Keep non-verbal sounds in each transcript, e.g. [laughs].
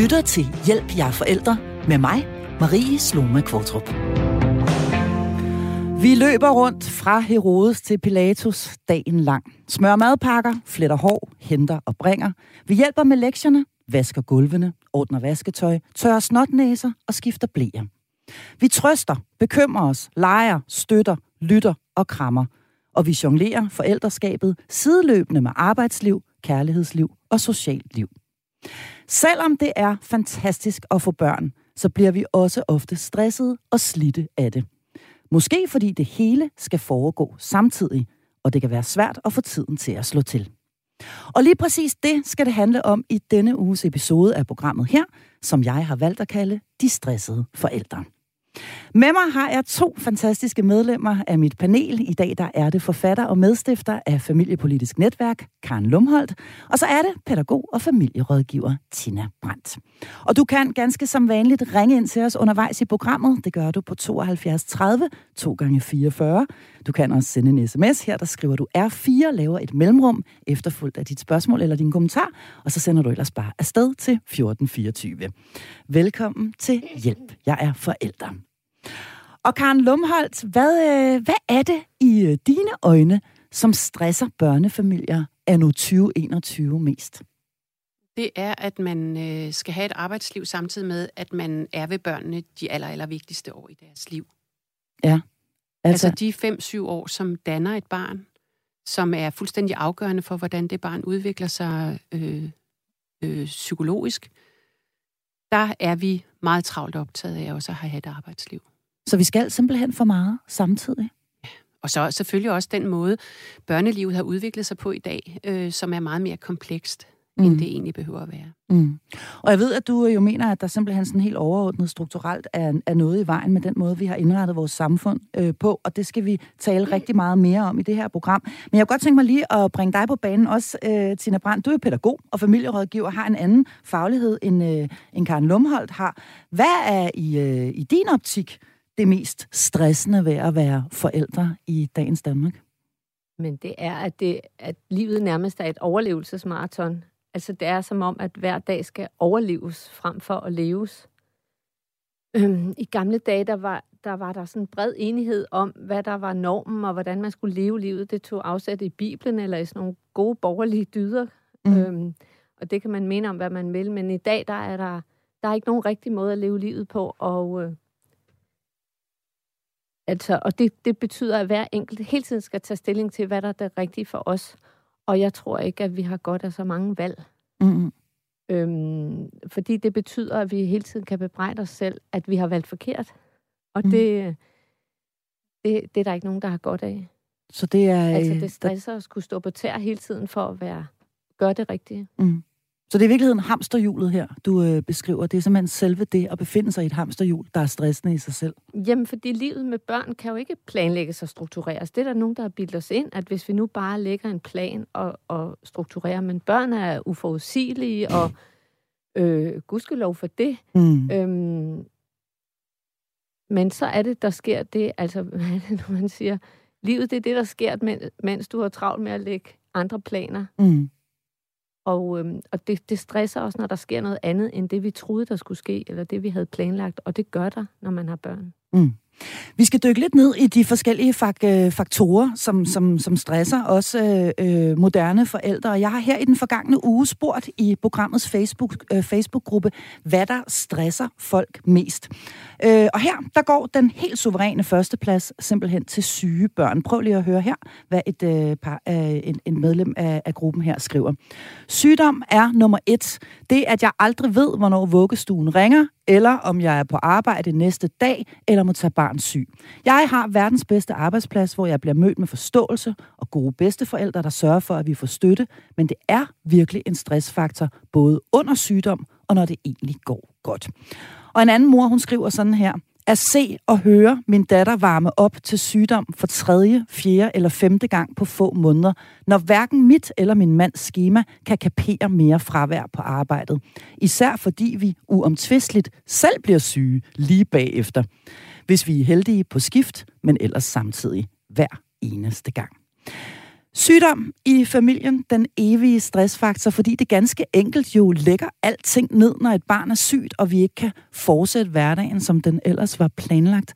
lytter til Hjælp jer forældre med mig, Marie Sloma Kvartrup. Vi løber rundt fra Herodes til Pilatus dagen lang. Smør madpakker, fletter hår, henter og bringer. Vi hjælper med lektierne, vasker gulvene, ordner vasketøj, tørrer snotnæser og skifter blæer. Vi trøster, bekymrer os, leger, støtter, lytter og krammer. Og vi jonglerer forældreskabet sideløbende med arbejdsliv, kærlighedsliv og socialt liv. Selvom det er fantastisk at få børn, så bliver vi også ofte stresset og slidte af det. Måske fordi det hele skal foregå samtidig, og det kan være svært at få tiden til at slå til. Og lige præcis det skal det handle om i denne uges episode af programmet her, som jeg har valgt at kalde De Stressede Forældre. Med mig har jeg to fantastiske medlemmer af mit panel. I dag der er det forfatter og medstifter af Familiepolitisk Netværk, Karen Lumholdt. Og så er det pædagog og familierådgiver, Tina Brandt. Og du kan ganske som vanligt ringe ind til os undervejs i programmet. Det gør du på 72 30 2 gange 44. Du kan også sende en sms. Her der skriver du R4, laver et mellemrum, efterfulgt af dit spørgsmål eller din kommentar, og så sender du ellers bare afsted til 1424. Velkommen til Hjælp. Jeg er forælder. Og Karen Lumholdt, hvad, øh, hvad er det i øh, dine øjne, som stresser børnefamilier af nu 2021 mest? Det er, at man øh, skal have et arbejdsliv samtidig med, at man er ved børnene de aller, aller vigtigste år i deres liv. Ja. Altså, altså de 5-7 år, som danner et barn, som er fuldstændig afgørende for, hvordan det barn udvikler sig øh, øh, psykologisk, der er vi meget travlt optaget af også at have et arbejdsliv. Så vi skal simpelthen for meget samtidig? Og så selvfølgelig også den måde, børnelivet har udviklet sig på i dag, øh, som er meget mere komplekst mm. end det egentlig behøver at være. Mm. Og jeg ved, at du jo mener, at der simpelthen sådan helt overordnet strukturelt er, er noget i vejen med den måde, vi har indrettet vores samfund øh, på, og det skal vi tale rigtig meget mere om i det her program. Men jeg kunne godt tænke mig lige at bringe dig på banen også, øh, Tina Brandt. Du er pædagog og familierådgiver, har en anden faglighed, end, øh, end Karen Lumholdt har. Hvad er i, øh, i din optik det mest stressende ved at være forældre i dagens Danmark? Men det er, at, det, at livet nærmest er et overlevelsesmarathon. Altså det er som om, at hver dag skal overleves frem for at leves. Øhm, I gamle dage, der var, der var der sådan bred enighed om, hvad der var normen, og hvordan man skulle leve livet. Det tog afsæt i Bibelen, eller i sådan nogle gode borgerlige dyder. Mm. Øhm, og det kan man mene om, hvad man vil. Men i dag, der er der, der er ikke nogen rigtig måde at leve livet på. Og, øh, altså, og det, det betyder, at hver enkelt hele tiden skal tage stilling til, hvad der er det rigtige for os. Og jeg tror ikke, at vi har godt af så mange valg. Mm. Øhm, fordi det betyder, at vi hele tiden kan bebrejde os selv, at vi har valgt forkert. Og mm. det, det, det er der ikke nogen, der har godt af. Så det er... Altså, det stresser der... at skulle stå på tær hele tiden for at være, gøre det rigtige. Mm. Så det er i virkeligheden hamsterhjulet her, du øh, beskriver. Det er simpelthen selve det at befinde sig i et hamsterhjul, der er stressende i sig selv. Jamen, fordi livet med børn kan jo ikke planlægges og struktureres. Det er der nogen, der har bildt os ind, at hvis vi nu bare lægger en plan og, og strukturerer, men børn er uforudsigelige, og [clears throat] øh, gudskelov for det. Mm. Øhm, men så er det, der sker det, altså, [laughs] hvad er det, når man siger, livet det er det, der sker, mens du har travlt med at lægge andre planer. Mm. Og, øhm, og det, det stresser også, når der sker noget andet, end det vi troede, der skulle ske, eller det vi havde planlagt. Og det gør der, når man har børn. Mm. Vi skal dykke lidt ned i de forskellige fak- øh, faktorer, som, som, som stresser også øh, øh, moderne forældre. Jeg har her i den forgangne uge spurgt i programmets Facebook, øh, Facebook-gruppe, hvad der stresser folk mest. Øh, og her, der går den helt suveræne førsteplads simpelthen til syge børn. Prøv lige at høre her, hvad et, øh, par, øh, en, en medlem af, af gruppen her skriver. Sygdom er nummer et. Det, at jeg aldrig ved, hvornår vuggestuen ringer, eller om jeg er på arbejde næste dag, eller må tage barn syg. Jeg har verdens bedste arbejdsplads, hvor jeg bliver mødt med forståelse og gode bedsteforældre, der sørger for, at vi får støtte, men det er virkelig en stressfaktor, både under sygdom og når det egentlig går godt. Og en anden mor, hun skriver sådan her, at se og høre min datter varme op til sygdom for tredje, fjerde eller femte gang på få måneder, når hverken mit eller min mands schema kan kapere mere fravær på arbejdet. Især fordi vi uomtvisteligt selv bliver syge lige bagefter. Hvis vi er heldige på skift, men ellers samtidig hver eneste gang. Sygdom i familien, den evige stressfaktor, fordi det ganske enkelt jo lægger alting ned, når et barn er sygt, og vi ikke kan fortsætte hverdagen, som den ellers var planlagt.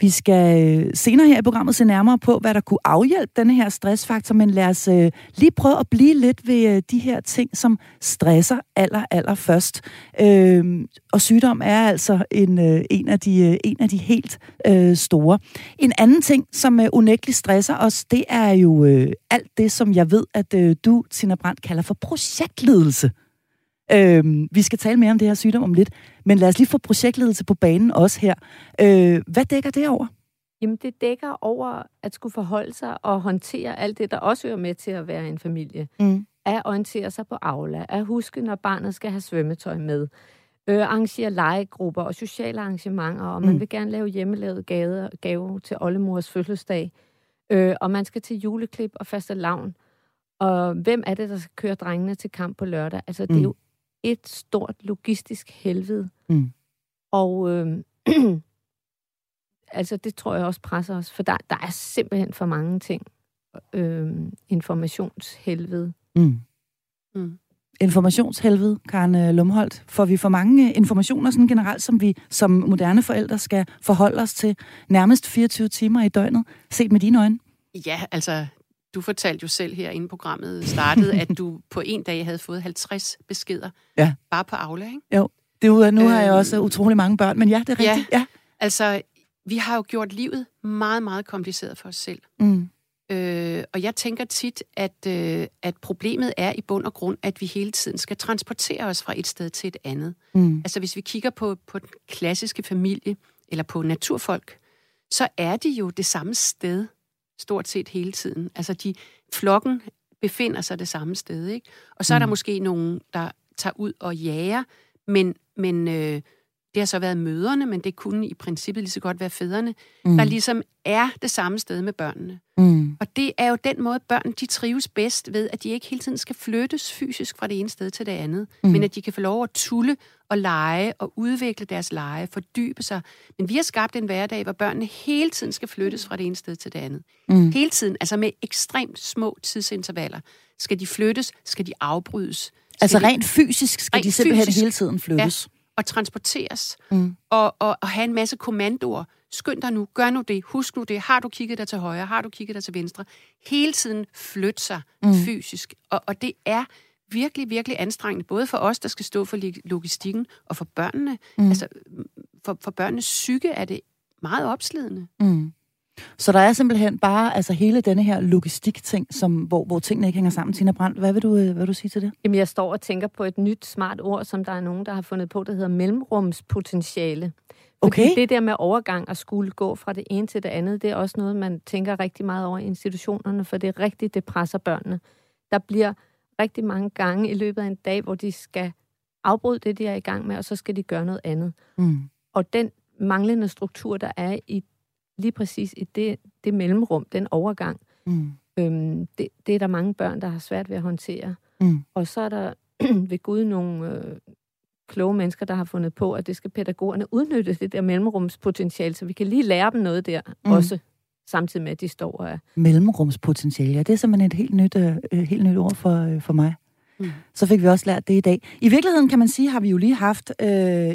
Vi skal øh, senere her i programmet se nærmere på, hvad der kunne afhjælpe denne her stressfaktor, men lad os øh, lige prøve at blive lidt ved øh, de her ting, som stresser aller, aller først. Øh, og sygdom er altså en, øh, en, af, de, øh, en af de helt øh, store. En anden ting, som øh, unægteligt stresser os, det er jo øh, alt det, som jeg ved, at øh, du, Tina Brandt, kalder for projektledelse. Øh, vi skal tale mere om det her sygdom om lidt, men lad os lige få projektledelse på banen også her. Øh, hvad dækker det over? Jamen, det dækker over at skulle forholde sig og håndtere alt det, der også hører med til at være en familie. Mm. At orientere sig på Aula, at huske, når barnet skal have svømmetøj med, øh, arrangere legegrupper og sociale arrangementer, og man mm. vil gerne lave hjemmelavet gave, gave til oldemors fødselsdag, øh, og man skal til juleklip og faste lavn. Og hvem er det, der skal køre drengene til kamp på lørdag? Altså, det er mm. jo et stort logistisk helvede. Mm. Og øh, [clears throat] altså, det tror jeg også presser os, for der, der er simpelthen for mange ting. Øh, informationshelvede. Mm. Mm. Informationshelvede, Karen øh, Lumholdt. Får vi for mange informationer sådan generelt, som vi som moderne forældre skal forholde os til nærmest 24 timer i døgnet, set med dine øjne? Ja, altså du fortalte jo selv her inden programmet startede, at du [laughs] på en dag havde fået 50 beskeder. Ja. Bare på Aula, ikke? Jo. Det er, nu har jeg også øhm, utrolig mange børn, men ja, det er rigtigt. Ja, ja. altså, vi har jo gjort livet meget, meget kompliceret for os selv. Mm. Øh, og jeg tænker tit, at, øh, at problemet er i bund og grund, at vi hele tiden skal transportere os fra et sted til et andet. Mm. Altså, hvis vi kigger på, på den klassiske familie, eller på naturfolk, så er de jo det samme sted stort set hele tiden. Altså, de, flokken befinder sig det samme sted, ikke? Og så er der mm. måske nogen, der tager ud og jager, men, men øh, det har så været møderne, men det kunne i princippet lige så godt være fædrene, mm. der ligesom er det samme sted med børnene. Mm. Og det er jo den måde, børn de trives bedst ved, at de ikke hele tiden skal flyttes fysisk fra det ene sted til det andet, mm. men at de kan få lov at tulle og lege og udvikle deres lege, fordybe sig. Men vi har skabt en hverdag, hvor børnene hele tiden skal flyttes fra det ene sted til det andet. Mm. Hele tiden, altså med ekstremt små tidsintervaller. Skal de flyttes? Skal de afbrydes? Skal altså rent fysisk skal rent de simpelthen fysisk, hele tiden flyttes? Ja og transporteres, mm. og, og, og have en masse kommandoer. Skynd dig nu, gør nu det, husk nu det, har du kigget dig til højre, har du kigget dig til venstre. Hele tiden flytte sig mm. fysisk, og, og det er virkelig, virkelig anstrengende, både for os, der skal stå for logistikken, og for børnene. Mm. Altså, for, for børnenes psyke er det meget opslidende. Mm. Så der er simpelthen bare altså hele denne her logistik-ting, som, hvor, hvor tingene ikke hænger sammen. Tina Brandt, hvad vil, du, øh, hvad vil du sige til det? Jamen, jeg står og tænker på et nyt smart ord, som der er nogen, der har fundet på, der hedder mellemrumspotentiale. Okay. Fordi det der med overgang og skulle gå fra det ene til det andet, det er også noget, man tænker rigtig meget over i institutionerne, for det er rigtigt, det presser børnene. Der bliver rigtig mange gange i løbet af en dag, hvor de skal afbryde det, de er i gang med, og så skal de gøre noget andet. Mm. Og den manglende struktur, der er i lige præcis i det, det mellemrum, den overgang, mm. øhm, det, det er der mange børn, der har svært ved at håndtere. Mm. Og så er der [clears throat] ved Gud nogle øh, kloge mennesker, der har fundet på, at det skal pædagogerne udnytte det der mellemrumspotentiale, så vi kan lige lære dem noget der mm. også samtidig med, at de står og er... Mellemrumspotentiale, ja, det er simpelthen et helt nyt, øh, helt nyt ord for, øh, for mig. Mm. Så fik vi også lært det i dag. I virkeligheden kan man sige, har vi jo lige haft øh,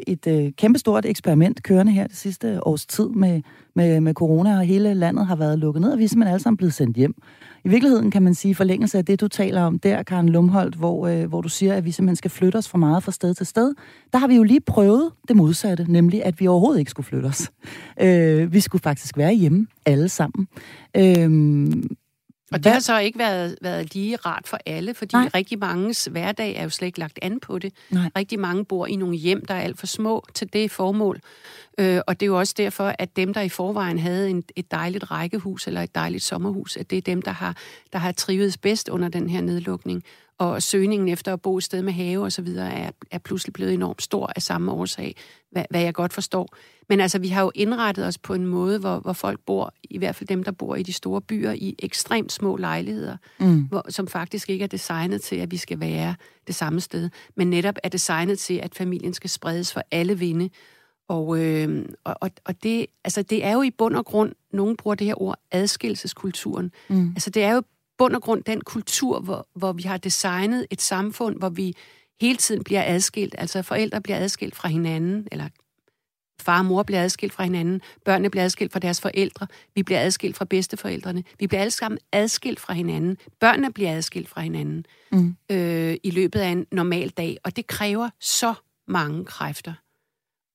et øh, kæmpestort eksperiment kørende her det sidste års tid med, med, med corona, og hele landet har været lukket ned, og vi er simpelthen alle sammen blevet sendt hjem. I virkeligheden kan man sige, forlængelse af det, du taler om der, Karen Lumholdt, hvor, øh, hvor du siger, at vi simpelthen skal flytte os for meget fra sted til sted, der har vi jo lige prøvet det modsatte, nemlig at vi overhovedet ikke skulle flytte os. Øh, vi skulle faktisk være hjemme alle sammen. Øh, og det har så ikke været, været lige rart for alle, fordi Nej. rigtig manges hverdag er jo slet ikke lagt an på det. Nej. Rigtig mange bor i nogle hjem, der er alt for små til det formål. Øh, og det er jo også derfor, at dem, der i forvejen havde en, et dejligt rækkehus eller et dejligt sommerhus, at det er dem, der har, der har trivet bedst under den her nedlukning og søgningen efter at bo et sted med have og så videre er, er pludselig blevet enormt stor af samme årsag, hvad, hvad jeg godt forstår. Men altså, vi har jo indrettet os på en måde, hvor, hvor folk bor, i hvert fald dem, der bor i de store byer, i ekstremt små lejligheder, mm. hvor, som faktisk ikke er designet til, at vi skal være det samme sted, men netop er designet til, at familien skal spredes for alle vinde. Og, øh, og, og det, altså, det er jo i bund og grund, nogen bruger det her ord, adskillelseskulturen. Mm. Altså, det er jo bund og grund den kultur, hvor, hvor vi har designet et samfund, hvor vi hele tiden bliver adskilt, altså forældre bliver adskilt fra hinanden, eller far og mor bliver adskilt fra hinanden, børnene bliver adskilt fra deres forældre, vi bliver adskilt fra bedsteforældrene, vi bliver alle sammen adskilt fra hinanden, børnene bliver adskilt fra hinanden mm. øh, i løbet af en normal dag, og det kræver så mange kræfter.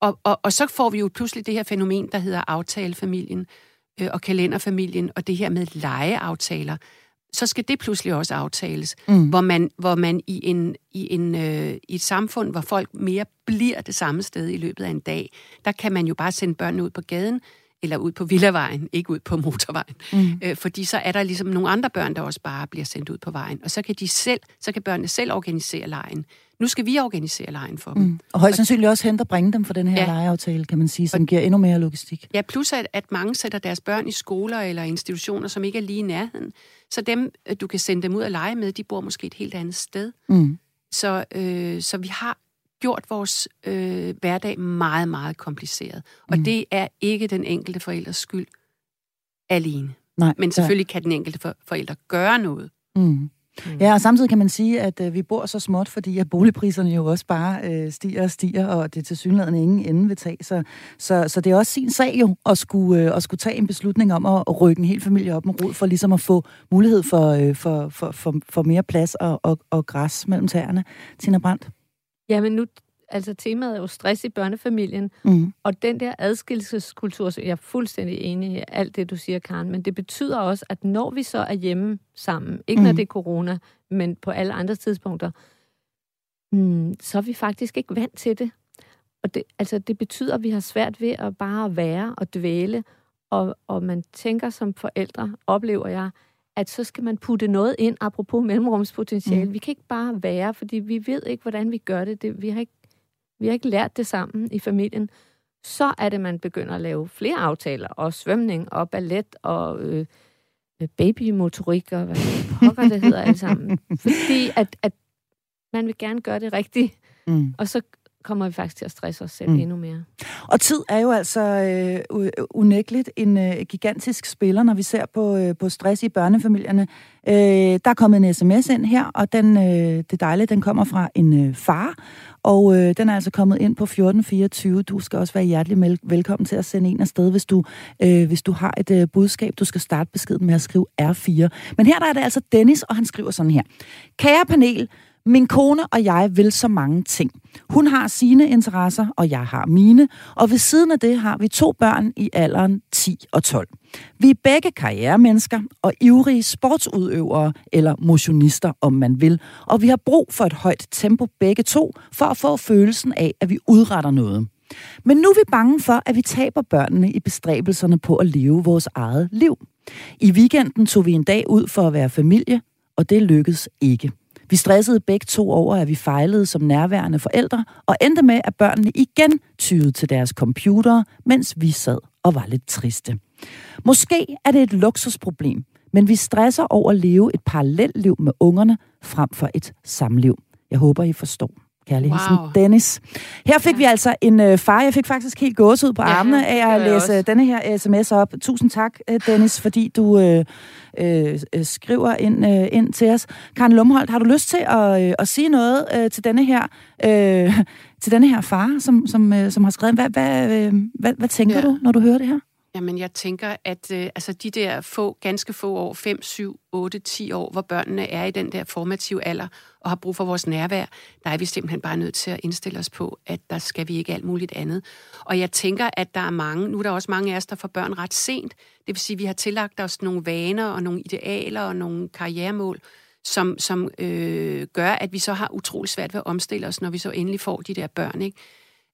Og, og, og så får vi jo pludselig det her fænomen, der hedder aftalefamilien øh, og kalenderfamilien, og det her med legeaftaler. Så skal det pludselig også aftales, mm. hvor man, hvor man i, en, i, en, øh, i et samfund, hvor folk mere bliver det samme sted i løbet af en dag, der kan man jo bare sende børnene ud på gaden, eller ud på Villavejen, ikke ud på motorvejen. Mm. Øh, fordi så er der ligesom nogle andre børn, der også bare bliver sendt ud på vejen. Og så kan de selv, så kan børnene selv organisere lejen. Nu skal vi organisere lejen for dem. Mm. Og højst sandsynligt også hente og bringe dem for den her ja. lejeaftale, kan man sige, som og, giver endnu mere logistik. Ja, plus at, at mange sætter deres børn i skoler eller institutioner, som ikke er lige i nærheden. Så dem, øh, du kan sende dem ud og lege med, de bor måske et helt andet sted. Mm. Så, øh, så vi har gjort vores øh, hverdag meget, meget kompliceret. Og mm. det er ikke den enkelte forældres skyld alene. Nej, Men selvfølgelig ja. kan den enkelte for, forælder gøre noget. Mm. Mm. Ja, og samtidig kan man sige, at øh, vi bor så småt, fordi at boligpriserne jo også bare øh, stiger og stiger, og det er til synligheden ingen ende vil tage. Så, så, så det er også sin sag jo at skulle, øh, at skulle tage en beslutning om at, at rykke en hel familie op med rod, for ligesom at få mulighed for, øh, for, for, for, for mere plads og, og, og græs mellem tæerne. Tina Brandt? Jamen nu, altså temaet er jo stress i børnefamilien, mm. og den der adskillelseskultur, så jeg er fuldstændig enig i alt det, du siger, Karen, men det betyder også, at når vi så er hjemme sammen, ikke mm. når det er corona, men på alle andre tidspunkter, mm, så er vi faktisk ikke vant til det. Og det, altså, det betyder, at vi har svært ved at bare være og dvæle, og, og man tænker som forældre, oplever jeg, at så skal man putte noget ind, apropos mellemrumspotentiale. Mm. Vi kan ikke bare være, fordi vi ved ikke, hvordan vi gør det. det vi, har ikke, vi har ikke lært det sammen i familien. Så er det, man begynder at lave flere aftaler, og svømning, og ballet, og øh, babymotorik, og hvad pokker det hedder alle sammen. [laughs] Fordi at, at man vil gerne gøre det rigtigt, mm. og så kommer vi faktisk til at stresse os selv mm. endnu mere. Og tid er jo altså øh, unægteligt en øh, gigantisk spiller, når vi ser på, øh, på stress i børnefamilierne. Øh, der er kommet en sms ind her, og den, øh, det dejlige, den kommer fra en øh, far, og øh, den er altså kommet ind på 1424. Du skal også være hjertelig velkommen til at sende en afsted, hvis du, øh, hvis du har et øh, budskab. Du skal starte beskeden med at skrive R4. Men her der er det altså Dennis, og han skriver sådan her. Kære panel, min kone og jeg vil så mange ting. Hun har sine interesser, og jeg har mine, og ved siden af det har vi to børn i alderen 10 og 12. Vi er begge karrieremennesker og ivrige sportsudøvere eller motionister, om man vil, og vi har brug for et højt tempo begge to, for at få følelsen af, at vi udretter noget. Men nu er vi bange for, at vi taber børnene i bestræbelserne på at leve vores eget liv. I weekenden tog vi en dag ud for at være familie, og det lykkedes ikke. Vi stressede begge to over, at vi fejlede som nærværende forældre, og endte med, at børnene igen tyede til deres computer, mens vi sad og var lidt triste. Måske er det et luksusproblem, men vi stresser over at leve et parallelliv med ungerne frem for et samliv. Jeg håber, I forstår. Kærlig wow. Dennis. Her fik ja. vi altså en øh, far. Jeg fik faktisk helt ud på armene ja, af at læse også. denne her sms op. Tusind tak, øh, Dennis, fordi du øh, øh, skriver ind, øh, ind til os. Karen Lumholdt, har du lyst til at, øh, at sige noget øh, til denne her øh, [laughs] til denne her far, som, som, øh, som har skrevet? Hvad, hvad, øh, hvad, hvad tænker ja. du, når du hører det her? Jamen, jeg tænker, at øh, altså de der få, ganske få år, 5, 7, 8, 10 år, hvor børnene er i den der formative alder og har brug for vores nærvær, der er vi simpelthen bare nødt til at indstille os på, at der skal vi ikke alt muligt andet. Og jeg tænker, at der er mange, nu er der også mange af os, der får børn ret sent. Det vil sige, at vi har tillagt os nogle vaner og nogle idealer og nogle karrieremål, som, som øh, gør, at vi så har utrolig svært ved at omstille os, når vi så endelig får de der børn. Ikke?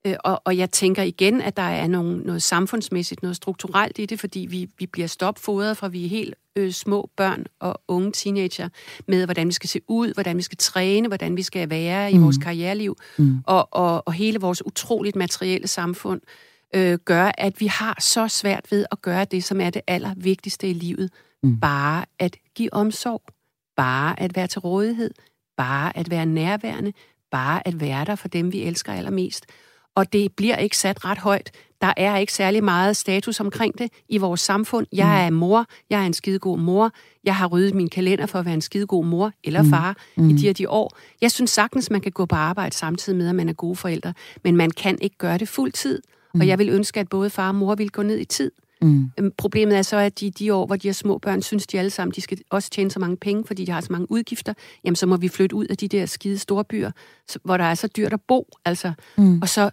Øh, og, og jeg tænker igen, at der er nogle, noget samfundsmæssigt, noget strukturelt i det, fordi vi, vi bliver stopfodret fra vi er helt øh, små børn og unge teenager med, hvordan vi skal se ud, hvordan vi skal træne, hvordan vi skal være i mm. vores karriereliv, mm. og, og, og hele vores utroligt materielle samfund øh, gør, at vi har så svært ved at gøre det, som er det allervigtigste i livet. Mm. Bare at give omsorg, bare at være til rådighed, bare at være nærværende, bare at være der for dem, vi elsker allermest. Og det bliver ikke sat ret højt. Der er ikke særlig meget status omkring det i vores samfund. Jeg er mor, jeg er en skidegod mor, jeg har ryddet min kalender for at være en skidegod mor eller far mm. i de her de år. Jeg synes sagtens, man kan gå på arbejde samtidig med, at man er gode forældre, men man kan ikke gøre det fuld tid. Mm. Og jeg vil ønske, at både far og mor vil gå ned i tid. Mm. Problemet er så, at de, de år, hvor de har små børn, synes de alle sammen, de skal også tjene så mange penge, fordi de har så mange udgifter, jamen så må vi flytte ud af de der skide store byer, hvor der er så dyrt at bo. Altså. Mm. Og så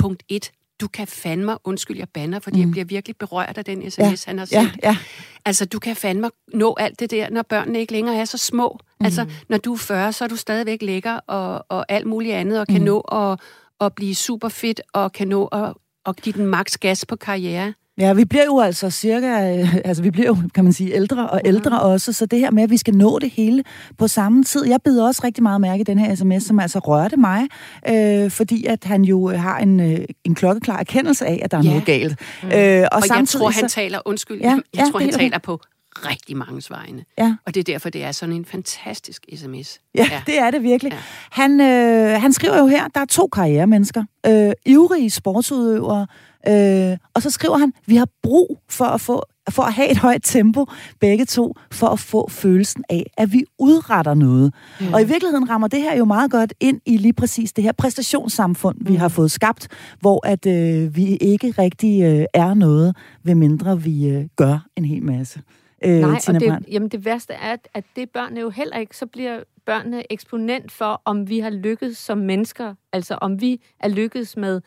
punkt et, du kan fandme, undskyld, jeg banner, fordi mm. jeg bliver virkelig berørt af den sms, ja. han har sendt. Ja, ja. Altså, du kan fandme nå alt det der, når børnene ikke længere er så små. Mm. Altså, når du er 40, så er du stadigvæk lækker og, og alt muligt andet, og kan mm. nå at, at blive super fedt, og kan nå at, at give den maks gas på karriere. Ja, vi bliver jo altså cirka, øh, altså vi bliver jo, kan man sige, ældre og ældre også, så det her med, at vi skal nå det hele på samme tid. Jeg beder også rigtig meget mærke i den her sms, som altså rørte mig, øh, fordi at han jo har en, øh, en klokkeklar erkendelse af, at der er ja. noget galt. Mm. Øh, og, og jeg tror, han taler, undskyld, ja, jeg ja, tror, han taler på rigtig mange vegne. Ja. Og det er derfor, det er sådan en fantastisk sms. Ja, ja. det er det virkelig. Ja. Han, øh, han skriver jo her, der er to karrieremennesker. Øh, ivrige sportsudøvere, Øh, og så skriver han, vi har brug for at få for at have et højt tempo, begge to, for at få følelsen af, at vi udretter noget. Mm. Og i virkeligheden rammer det her jo meget godt ind i lige præcis det her præstationssamfund, vi har mm. fået skabt, hvor at øh, vi ikke rigtig øh, er noget, ved mindre vi øh, gør en hel masse. Øh, Nej, og det, jamen det værste er, at, at det børnene jo heller ikke, så bliver børnene eksponent for, om vi har lykkedes som mennesker, altså om vi er lykkedes med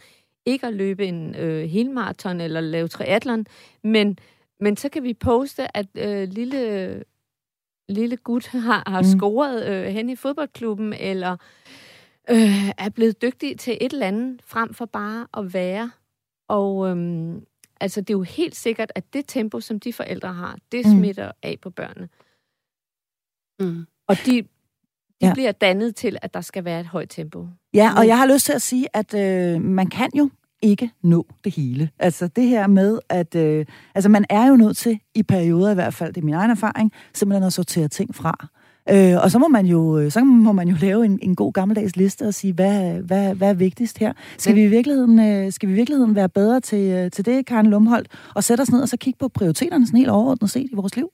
ikke at løbe en øh, helmarathon eller lave triathlon, men, men så kan vi poste, at øh, lille, lille gut [laughs] har, har mm. scoret øh, hen i fodboldklubben, eller øh, er blevet dygtig til et eller andet, frem for bare at være. Og øh, altså, det er jo helt sikkert, at det tempo, som de forældre har, det mm. smitter af på børnene. Mm. Og de, de ja. bliver dannet til, at der skal være et højt tempo. Ja, og jeg har lyst til at sige, at øh, man kan jo ikke nå det hele. Altså det her med, at øh, altså man er jo nødt til, i perioder i hvert fald, det er min egen erfaring, simpelthen at sortere ting fra. Øh, og så må man jo, øh, så må man jo lave en, en god gammeldags liste og sige, hvad, hvad, hvad er vigtigst her? Skal, vi i virkeligheden, øh, skal vi i virkeligheden være bedre til, øh, til det, Karen Lumholdt, og sætte os ned og så kigge på prioriteterne sådan helt overordnet set i vores liv?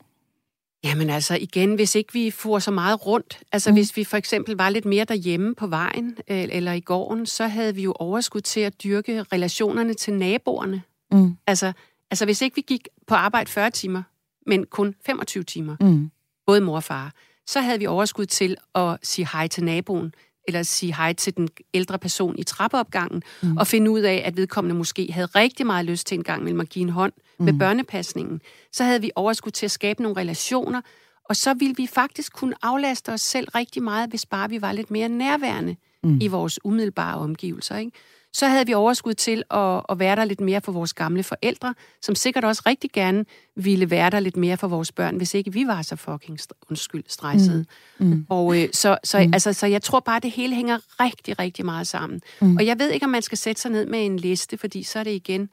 Jamen altså igen, hvis ikke vi får så meget rundt, altså mm. hvis vi for eksempel var lidt mere derhjemme på vejen øh, eller i gården, så havde vi jo overskud til at dyrke relationerne til naboerne. Mm. Altså, altså hvis ikke vi gik på arbejde 40 timer, men kun 25 timer, mm. både mor og far, så havde vi overskud til at sige hej til naboen, eller sige hej til den ældre person i trappeopgangen, mm. og finde ud af, at vedkommende måske havde rigtig meget lyst til en gang mellem at give en hånd mm. med børnepasningen. Så havde vi overskud til at skabe nogle relationer, og så ville vi faktisk kunne aflaste os selv rigtig meget, hvis bare vi var lidt mere nærværende mm. i vores umiddelbare omgivelser. Ikke? Så havde vi overskud til at, at være der lidt mere for vores gamle forældre, som sikkert også rigtig gerne ville være der lidt mere for vores børn, hvis ikke vi var så fucking undskyld stressede. Mm. Mm. Og øh, så, så, mm. altså, så jeg tror bare, at det hele hænger rigtig, rigtig meget sammen. Mm. Og jeg ved ikke, om man skal sætte sig ned med en liste, fordi så er det igen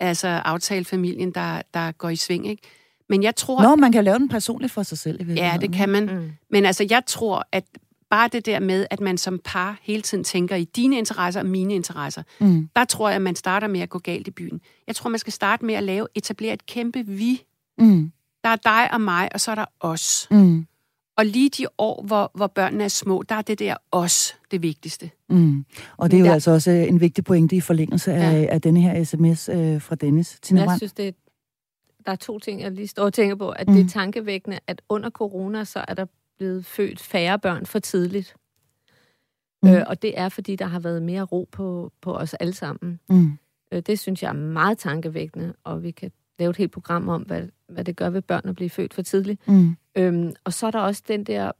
altså aftalefamilien, der, der går i sving, ikke? Men jeg tror... Nå, man kan lave den personligt for sig selv. I ja, det kan man. Mm. Men altså, jeg tror, at bare det der med, at man som par hele tiden tænker i dine interesser og mine interesser, mm. der tror jeg, at man starter med at gå galt i byen. Jeg tror, man skal starte med at lave, etablere et kæmpe vi. Mm. Der er dig og mig, og så er der os. Mm. Og lige de år, hvor, hvor børnene er små, der er det der os det vigtigste. Mm. Og det er jo der... altså også en vigtig pointe i forlængelse af, ja. af denne her sms øh, fra Dennis. Tina jeg synes, det er, der er to ting, jeg lige står og tænker på. At mm. det er tankevækkende, at under corona, så er der blevet født færre børn for tidligt. Mm. Øh, og det er, fordi der har været mere ro på, på os alle sammen. Mm. Øh, det synes jeg er meget tankevækkende, og vi kan lave et helt program om, hvad, hvad det gør ved børn at blive født for tidligt. Mm. Øhm, og så er der også den der,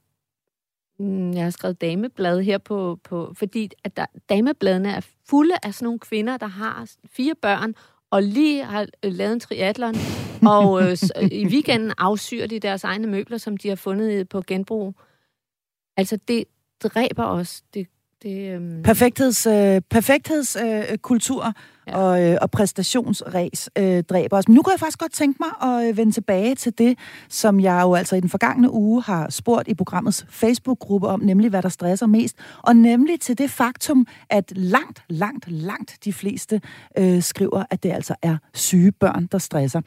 mm, jeg har skrevet dameblad her på, på fordi at der, damebladene er fulde af sådan nogle kvinder, der har fire børn, og lige har øh, lavet en triathlon, og øh, i weekenden afsyrer de deres egne møbler, som de har fundet på genbrug. Altså, det dræber os. Det, det, øhm, øh... Perfektheds, øh, perfekthedskultur, øh, ja. og, øh, og præstationsræs øh, dræber os. Men nu kan jeg faktisk godt tænke mig at øh, vende tilbage til det, som jeg jo altså i den forgangne uge har spurgt i programmets Facebook-gruppe om, nemlig hvad der stresser mest, og nemlig til det faktum, at langt, langt, langt de fleste øh, skriver, at det altså er syge børn, der stresser.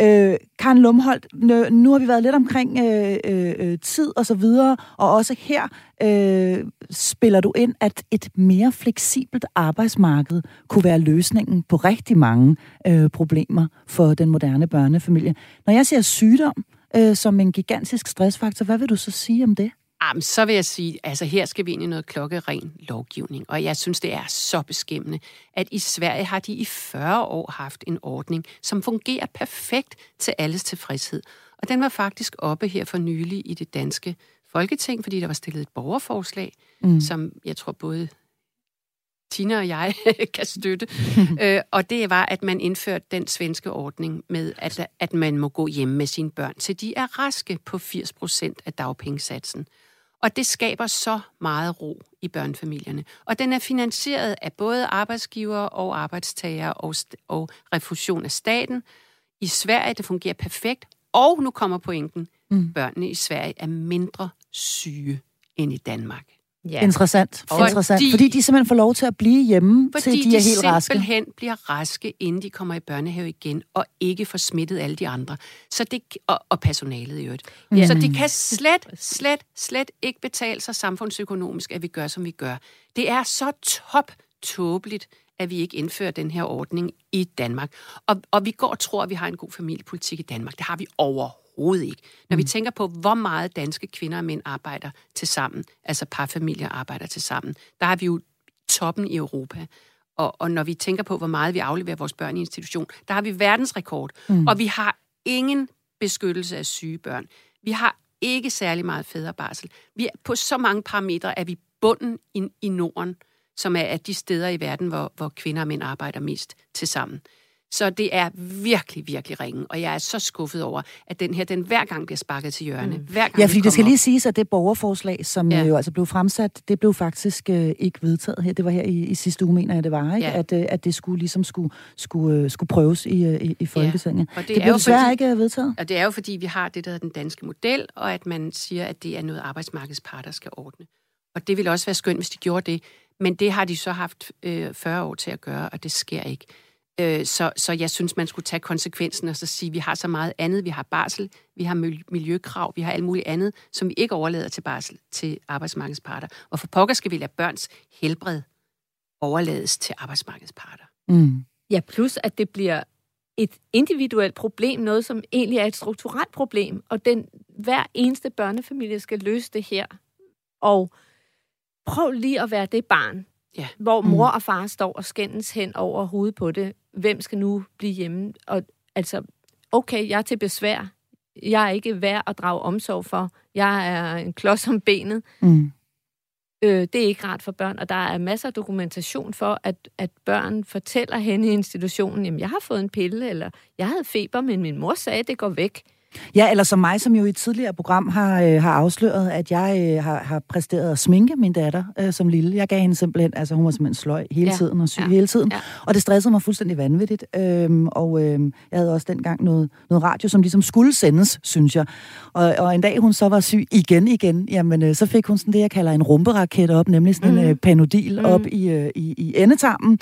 Øh, Karen Lumholdt, nu har vi været lidt omkring øh, øh, øh, tid og så videre, og også her øh, spiller du ind, at et mere fleksibelt arbejdsmarked kunne være løsningen på rigtig mange øh, problemer for den moderne børnefamilie. Når jeg ser sygdom øh, som en gigantisk stressfaktor, hvad vil du så sige om det? Jamen, så vil jeg sige, altså her skal vi ind i noget klokkeren lovgivning, og jeg synes, det er så beskæmmende, at i Sverige har de i 40 år haft en ordning, som fungerer perfekt til alles tilfredshed. Og den var faktisk oppe her for nylig i det danske folketing, fordi der var stillet et borgerforslag, mm. som jeg tror både Tina og jeg [laughs] kan støtte. [laughs] øh, og det var, at man indførte den svenske ordning med, at, at man må gå hjem med sine børn, til de er raske på 80 procent af dagpengesatsen. Og det skaber så meget ro i børnefamilierne. Og den er finansieret af både arbejdsgiver og arbejdstager og, og refusion af staten. I Sverige det fungerer perfekt, og nu kommer pointen. Mm. Børnene i Sverige er mindre syge end i Danmark. Ja. Interessant. Fordi, Interessant. Fordi de simpelthen får lov til at blive hjemme, til de, de er helt raske. Fordi de simpelthen bliver raske, inden de kommer i børnehave igen, og ikke får smittet alle de andre. Så det, og, og personalet i øvrigt. Ja. Så det kan slet, slet, slet ikke betale sig samfundsøkonomisk, at vi gør, som vi gør. Det er så top tåbeligt, at vi ikke indfører den her ordning i Danmark. Og, og vi går og tror, at vi har en god familiepolitik i Danmark. Det har vi overhovedet overhovedet ikke. Når vi mm. tænker på, hvor meget danske kvinder og mænd arbejder til sammen, altså parfamilier arbejder til sammen, der har vi jo toppen i Europa. Og, og når vi tænker på, hvor meget vi afleverer vores børn i institution, der har vi verdensrekord. Mm. Og vi har ingen beskyttelse af syge børn. Vi har ikke særlig meget fædrebarsel. Vi er, på så mange parametre er vi bunden i, i Norden, som er af de steder i verden, hvor, hvor kvinder og mænd arbejder mest til sammen. Så det er virkelig, virkelig ringen, og jeg er så skuffet over, at den her, den hver gang bliver sparket til hjørne. Mm. Hver gang ja, fordi det skal op. lige siges, at det borgerforslag, som ja. jo altså blev fremsat, det blev faktisk øh, ikke vedtaget her. Det var her i, i sidste uge, mener jeg, det var, ikke? Ja. At, øh, at det skulle ligesom skulle, skulle, øh, skulle prøves i, øh, i, i Folketinget. Ja. Og det, det blev desværre fordi, ikke øh, vedtaget. Og det er jo fordi, vi har det, der hedder den danske model, og at man siger, at det er noget, arbejdsmarkedsparter skal ordne. Og det ville også være skønt, hvis de gjorde det. Men det har de så haft øh, 40 år til at gøre, og det sker ikke. Øh, så, så jeg synes, man skulle tage konsekvensen og så sige, at vi har så meget andet. Vi har barsel, vi har miljøkrav, vi har alt muligt andet, som vi ikke overlader til barsel til arbejdsmarkedsparter. Og for pokker skal vi lade børns helbred overlades til arbejdsmarkedsparter. Mm. Ja, plus at det bliver et individuelt problem, noget som egentlig er et strukturelt problem, og den hver eneste børnefamilie skal løse det her. Og prøv lige at være det barn, ja. hvor mor mm. og far står og skændes hen over hovedet på det hvem skal nu blive hjemme? Og altså, okay, jeg er til besvær. Jeg er ikke værd at drage omsorg for. Jeg er en klods om benet. Mm. Øh, det er ikke rart for børn, og der er masser af dokumentation for, at, at børn fortæller hende i institutionen, jamen, jeg har fået en pille, eller jeg havde feber, men min mor sagde, at det går væk. Ja, eller som mig, som jo i et tidligere program har, øh, har afsløret, at jeg øh, har, har præsteret at sminke min datter øh, som lille. Jeg gav hende simpelthen, altså hun var simpelthen sløj hele ja. tiden og syg ja. hele tiden. Ja. Og det stressede mig fuldstændig vanvittigt. Øhm, og øhm, jeg havde også dengang noget, noget radio, som ligesom skulle sendes, synes jeg. Og, og en dag hun så var syg igen igen, jamen øh, så fik hun sådan det, jeg kalder en rumperaket op, nemlig sådan mm. en øh, panodil mm. op i, øh, i, i endetarmen.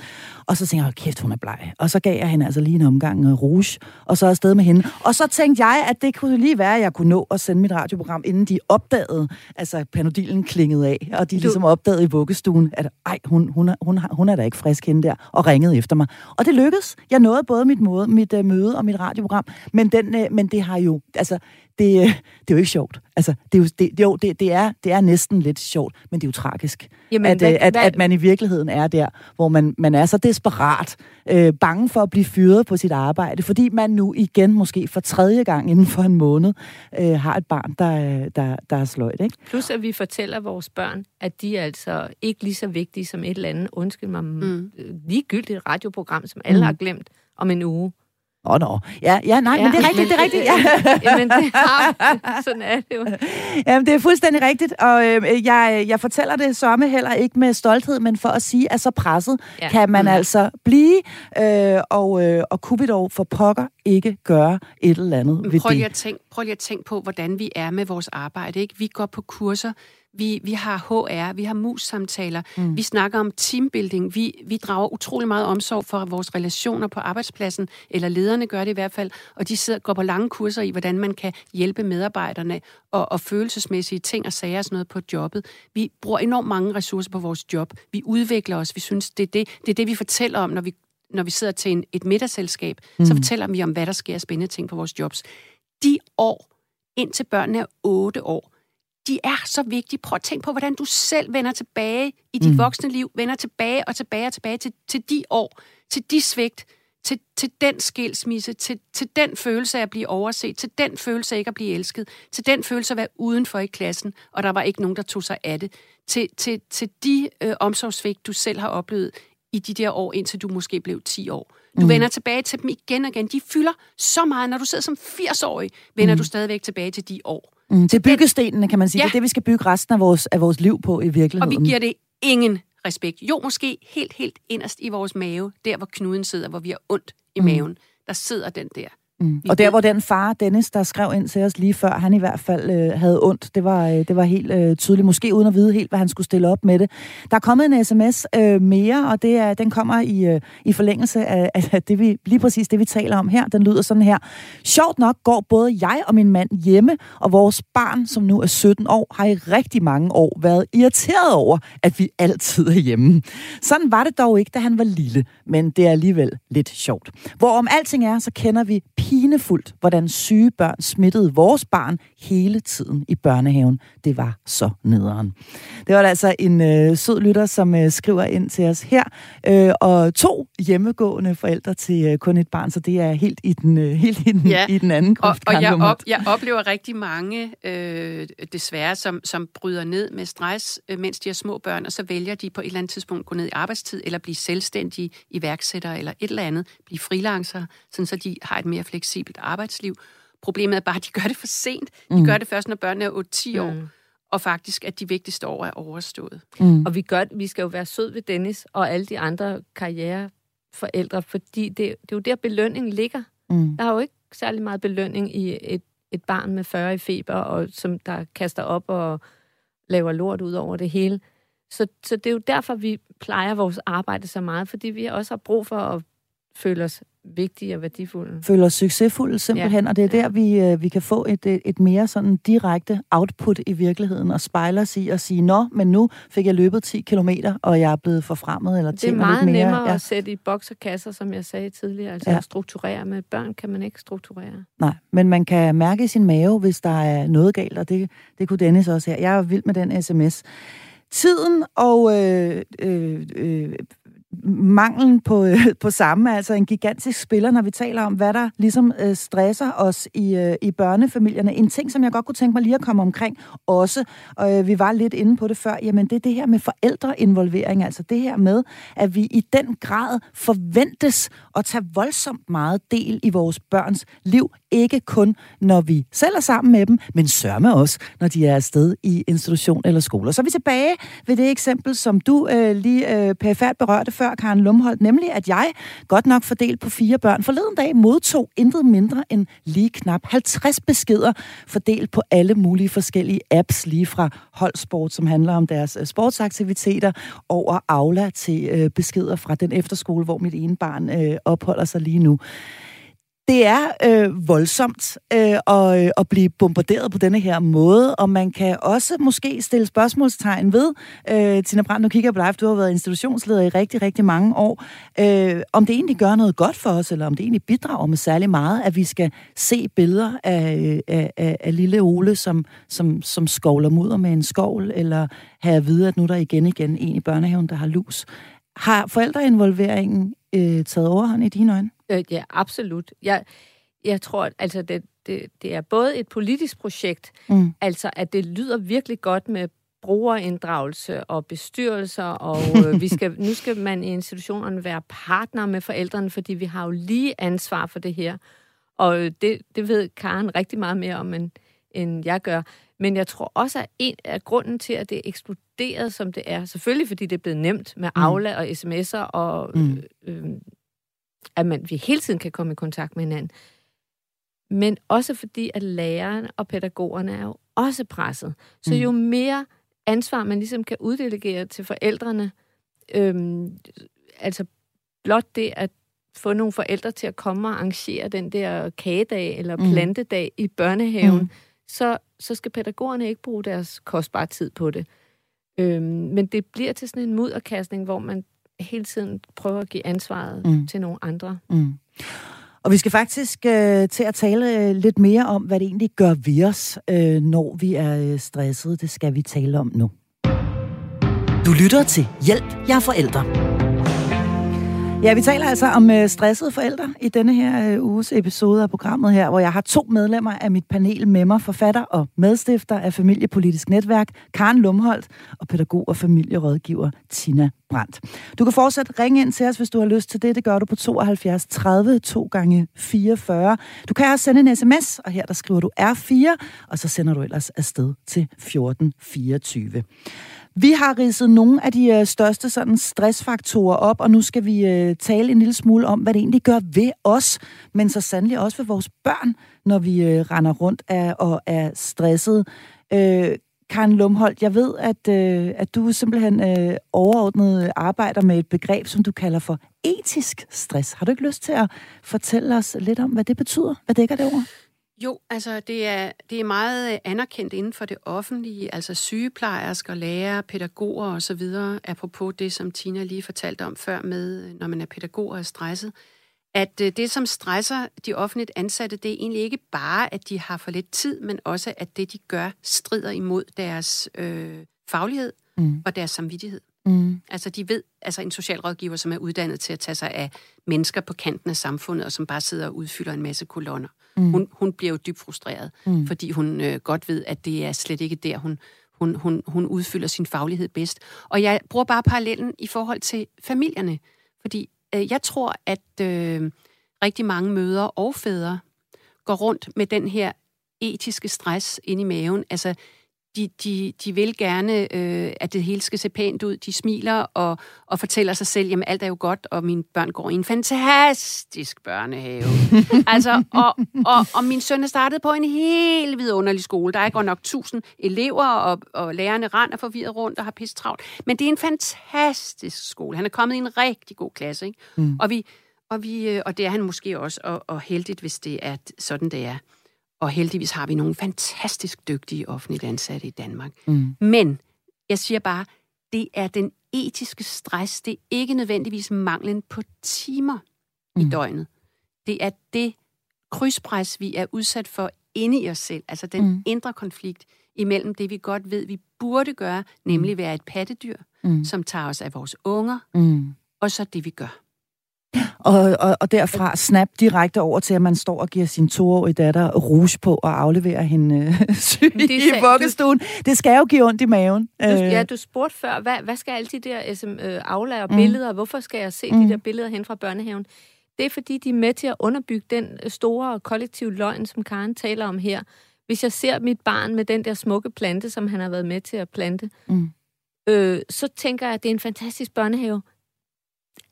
Og så tænkte jeg, kæft, hun er bleg. Og så gav jeg hende altså lige en omgang øh, rouge, og så afsted med hende. Og så tænkte jeg, at det kunne lige være, at jeg kunne nå at sende mit radioprogram, inden de opdagede, altså panodilen klingede af, og de du... ligesom opdagede i vuggestuen, at ej, hun, hun, er, hun, hun er da ikke frisk hende der, og ringede efter mig. Og det lykkedes. Jeg nåede både mit, måde, mit uh, møde og mit radioprogram, men, den, uh, men det har jo, altså, det, uh, det er jo ikke sjovt. Altså, det er jo, det, jo, det, det, er, det er næsten lidt sjovt, men det er jo tragisk, Jamen, at, hvad, at, hvad... at man i virkeligheden er der, hvor man, man er så desperat, øh, bange for at blive fyret på sit arbejde, fordi man nu igen, måske for tredje gang inden for en måned, øh, har et barn, der, der, der er sløjt. Ikke? Plus at vi fortæller vores børn, at de er altså ikke lige så vigtige som et eller andet, undskyld mig, mm. ligegyldigt radioprogram, som alle mm. har glemt om en uge. Åh, oh, nå. Ja, ja, nej, ja, men det er rigtigt, det er rigtigt. [laughs] Ja. Jamen, det [laughs] har, sådan er det jo. Jamen, det er fuldstændig rigtigt, og øh, jeg, jeg fortæller det somme heller ikke med stolthed, men for at sige, at så presset ja. kan man mm. altså blive, øh, og, øh, og kunne vi dog for pokker ikke gøre et eller andet men ved prøv lige det. At tænke, prøv lige at tænke på, hvordan vi er med vores arbejde. Ikke? Vi går på kurser, vi, vi har HR, vi har mus-samtaler, mm. vi snakker om teambuilding, vi, vi drager utrolig meget omsorg for vores relationer på arbejdspladsen, eller lederne gør det i hvert fald, og de sidder går på lange kurser i, hvordan man kan hjælpe medarbejderne og, og følelsesmæssige ting og sager og sådan noget på jobbet. Vi bruger enormt mange ressourcer på vores job. Vi udvikler os. Vi synes, det er det, det, er det vi fortæller om, når vi, når vi sidder til en, et middagsselskab. Mm. Så fortæller vi om, hvad der sker af spændende ting på vores jobs. De år, indtil børnene er otte år, de er så vigtige. Prøv at tænke på, hvordan du selv vender tilbage i dit mm. voksne liv, vender tilbage og tilbage og tilbage til, til de år, til de svigt, til, til den skilsmisse, til, til den følelse af at blive overset, til den følelse af ikke at blive elsket, til den følelse af at være udenfor i klassen, og der var ikke nogen, der tog sig af det, til, til, til de øh, omsorgsvigt, du selv har oplevet i de der år, indtil du måske blev 10 år. Du mm. vender tilbage til dem igen og igen. De fylder så meget. Når du sidder som 80-årig, vender mm. du stadigvæk tilbage til de år. Mm, det er byggestenene, kan man sige. Ja. Det er det, vi skal bygge resten af vores, af vores liv på i virkeligheden. Og vi giver det ingen respekt. Jo, måske helt, helt inderst i vores mave, der hvor knuden sidder, hvor vi har ondt i mm. maven, der sidder den der. Mm. Og der, hvor den far, Dennis, der skrev ind til os lige før, han i hvert fald øh, havde ondt, det var, øh, det var helt øh, tydeligt, måske uden at vide helt, hvad han skulle stille op med det. Der er kommet en sms øh, mere, og det er, den kommer i, øh, i forlængelse af, af det, vi, lige præcis det, vi taler om her. Den lyder sådan her. Sjovt nok går både jeg og min mand hjemme, og vores barn, som nu er 17 år, har i rigtig mange år været irriteret over, at vi altid er hjemme. Sådan var det dog ikke, da han var lille, men det er alligevel lidt sjovt. Hvorom alting er, så kender vi pinefuldt, hvordan syge børn smittede vores barn hele tiden i børnehaven. Det var så nederen. Det var altså en øh, sød lytter, som øh, skriver ind til os her. Øh, og to hjemmegående forældre til øh, kun et barn, så det er helt i den, øh, helt i den, ja. i den anden Og, og jeg, op, jeg oplever rigtig mange, øh, desværre, som, som bryder ned med stress, øh, mens de har små børn, og så vælger de på et eller andet tidspunkt at gå ned i arbejdstid, eller blive selvstændige iværksættere, eller et eller andet, blive freelancer, sådan så de har et mere fleksibelt arbejdsliv. Problemet er bare, at de gør det for sent. De mm. gør det først, når børnene er 8-10 år. Mm. Og faktisk, at de vigtigste år er overstået. Mm. Og vi, gør, vi skal jo være sød ved Dennis og alle de andre karriereforældre, fordi det, det er jo der, belønningen ligger. Mm. Der er jo ikke særlig meget belønning i et, et barn med 40 i feber, og som der kaster op og laver lort ud over det hele. Så, så det er jo derfor, vi plejer vores arbejde så meget, fordi vi også har brug for at føle os vigtige og værdifulde. Føler os succesfulde simpelthen, ja. og det er der, vi, øh, vi kan få et, et mere sådan direkte output i virkeligheden, og spejle os i og sige, nå, men nu fik jeg løbet 10 kilometer, og jeg er blevet forfremmet, eller Det er meget lidt mere. nemmere ja. at sætte i bokserkasser, som jeg sagde tidligere, altså ja. at strukturere med børn kan man ikke strukturere. Nej, men man kan mærke i sin mave, hvis der er noget galt, og det, det kunne Dennis også her. Jeg er vild med den sms. Tiden og øh, øh, øh, manglen på, øh, på samme, altså en gigantisk spiller, når vi taler om, hvad der ligesom øh, stresser os i, øh, i børnefamilierne. En ting, som jeg godt kunne tænke mig lige at komme omkring også, og øh, vi var lidt inde på det før, jamen det er det her med forældreinvolvering, altså det her med, at vi i den grad forventes at tage voldsomt meget del i vores børns liv, ikke kun når vi selv er sammen med dem, men sørme også, når de er afsted i institution eller skole. Så er vi tilbage ved det eksempel, som du øh, lige øh, perfekt berørte før, Karen Lumholdt, nemlig at jeg, godt nok fordelt på fire børn, forleden dag modtog intet mindre end lige knap 50 beskeder, fordelt på alle mulige forskellige apps, lige fra holdsport, som handler om deres øh, sportsaktiviteter, over Aula til øh, beskeder fra den efterskole, hvor mit ene barn øh, opholder sig lige nu det er øh, voldsomt øh, at, øh, at blive bombarderet på denne her måde, og man kan også måske stille spørgsmålstegn ved, øh, Tina Brandt, nu kigger jeg på dig, du har været institutionsleder i rigtig, rigtig mange år, øh, om det egentlig gør noget godt for os, eller om det egentlig bidrager med særlig meget, at vi skal se billeder af, af, af, af lille Ole, som, som, som skovler mudder med en skovl, eller have at vide, at nu er der igen igen en i børnehaven, der har lus. Har forældreinvolveringen øh, taget overhånd i dine øjne? Øh, ja, absolut. Jeg, jeg tror, altså det, det, det er både et politisk projekt, mm. altså at det lyder virkelig godt med brugerinddragelse og bestyrelser, og øh, vi [laughs] skal, nu skal man i institutionerne være partner med forældrene, fordi vi har jo lige ansvar for det her. Og det, det ved Karen rigtig meget mere om, end, end jeg gør. Men jeg tror også, at en af grunden til, at det er eksploderet, som det er, selvfølgelig fordi det er blevet nemt med mm. Aula og sms'er, og mm. øh, øh, at man, vi hele tiden kan komme i kontakt med hinanden, men også fordi, at lærerne og pædagogerne er jo også presset. Så jo mm. mere ansvar, man ligesom kan uddelegere til forældrene, øhm, altså blot det at få nogle forældre til at komme og arrangere den der kagedag eller mm. plantedag mm. i børnehaven, mm. så, så skal pædagogerne ikke bruge deres kostbare tid på det. Øhm, men det bliver til sådan en mudderkastning, hvor man hele tiden prøver at give ansvaret mm. til nogle andre. Mm. Og vi skal faktisk øh, til at tale øh, lidt mere om, hvad det egentlig gør ved os, øh, når vi er øh, stressede. Det skal vi tale om nu. Du lytter til Hjælp, jeg er forældre. Ja, vi taler altså om øh, stressede forældre i denne her øh, uges episode af programmet her, hvor jeg har to medlemmer af mit panel med mig, forfatter og medstifter af Familiepolitisk Netværk, Karen Lumholdt, og pædagog og familierådgiver Tina Brandt. Du kan fortsat ringe ind til os, hvis du har lyst til det. Det gør du på 72 30 2 gange 44. Du kan også sende en sms, og her der skriver du R4, og så sender du ellers afsted til 1424. Vi har ridset nogle af de øh, største sådan, stressfaktorer op, og nu skal vi øh, tale en lille smule om, hvad det egentlig gør ved os, men så sandelig også ved vores børn, når vi øh, render rundt af, og er stresset. Øh, Karen Lumholdt, jeg ved, at, øh, at du simpelthen øh, overordnet arbejder med et begreb, som du kalder for etisk stress. Har du ikke lyst til at fortælle os lidt om, hvad det betyder? Hvad dækker det over? Jo, altså det er, det er meget anerkendt inden for det offentlige, altså sygeplejersker, lærere, pædagoger osv., apropos det, som Tina lige fortalte om før med, når man er pædagog og er stresset, at øh, det, som stresser de offentligt ansatte, det er egentlig ikke bare, at de har for lidt tid, men også, at det, de gør, strider imod deres øh, faglighed mm. og deres samvittighed. Mm. Altså de ved, altså en socialrådgiver, som er uddannet til at tage sig af mennesker på kanten af samfundet, og som bare sidder og udfylder en masse kolonner. Mm. Hun, hun bliver jo dybt frustreret, mm. fordi hun øh, godt ved, at det er slet ikke der, hun, hun, hun, hun udfylder sin faglighed bedst. Og jeg bruger bare parallellen i forhold til familierne, fordi øh, jeg tror, at øh, rigtig mange mødre og fædre går rundt med den her etiske stress ind i maven. Altså, de, de, de vil gerne, øh, at det hele skal se pænt ud. De smiler og, og fortæller sig selv, jamen alt er jo godt, og mine børn går i en fantastisk børnehave. [laughs] altså, og, og, og min søn er startet på en helt vidunderlig skole. Der er godt nok tusind elever, og, og lærerne render forvirret rundt og har pisse travlt. Men det er en fantastisk skole. Han er kommet i en rigtig god klasse, ikke? Mm. Og, vi, og, vi, øh, og det er han måske også, og, og heldigt, hvis det er sådan, det er. Og heldigvis har vi nogle fantastisk dygtige offentligt ansatte i Danmark. Mm. Men jeg siger bare, det er den etiske stress. Det er ikke nødvendigvis manglen på timer mm. i døgnet. Det er det krydspres, vi er udsat for inde i os selv. Altså den mm. indre konflikt imellem det, vi godt ved, vi burde gøre, nemlig mm. være et pattedyr, mm. som tager os af vores unger, mm. og så det, vi gør. Og, og, og derfra snap direkte over til, at man står og giver sin toårige datter rouge på og afleverer hende øh, [laughs] syg det i vuggestuen. Det skal jo give ondt i maven. Du, øh. ja, du spurgte før, hvad, hvad skal alle de der SM, øh, aflager mm. billeder, hvorfor skal jeg se mm. de der billeder hen fra børnehaven? Det er fordi, de er med til at underbygge den store kollektive løgn, som Karen taler om her. Hvis jeg ser mit barn med den der smukke plante, som han har været med til at plante, mm. øh, så tænker jeg, at det er en fantastisk børnehave.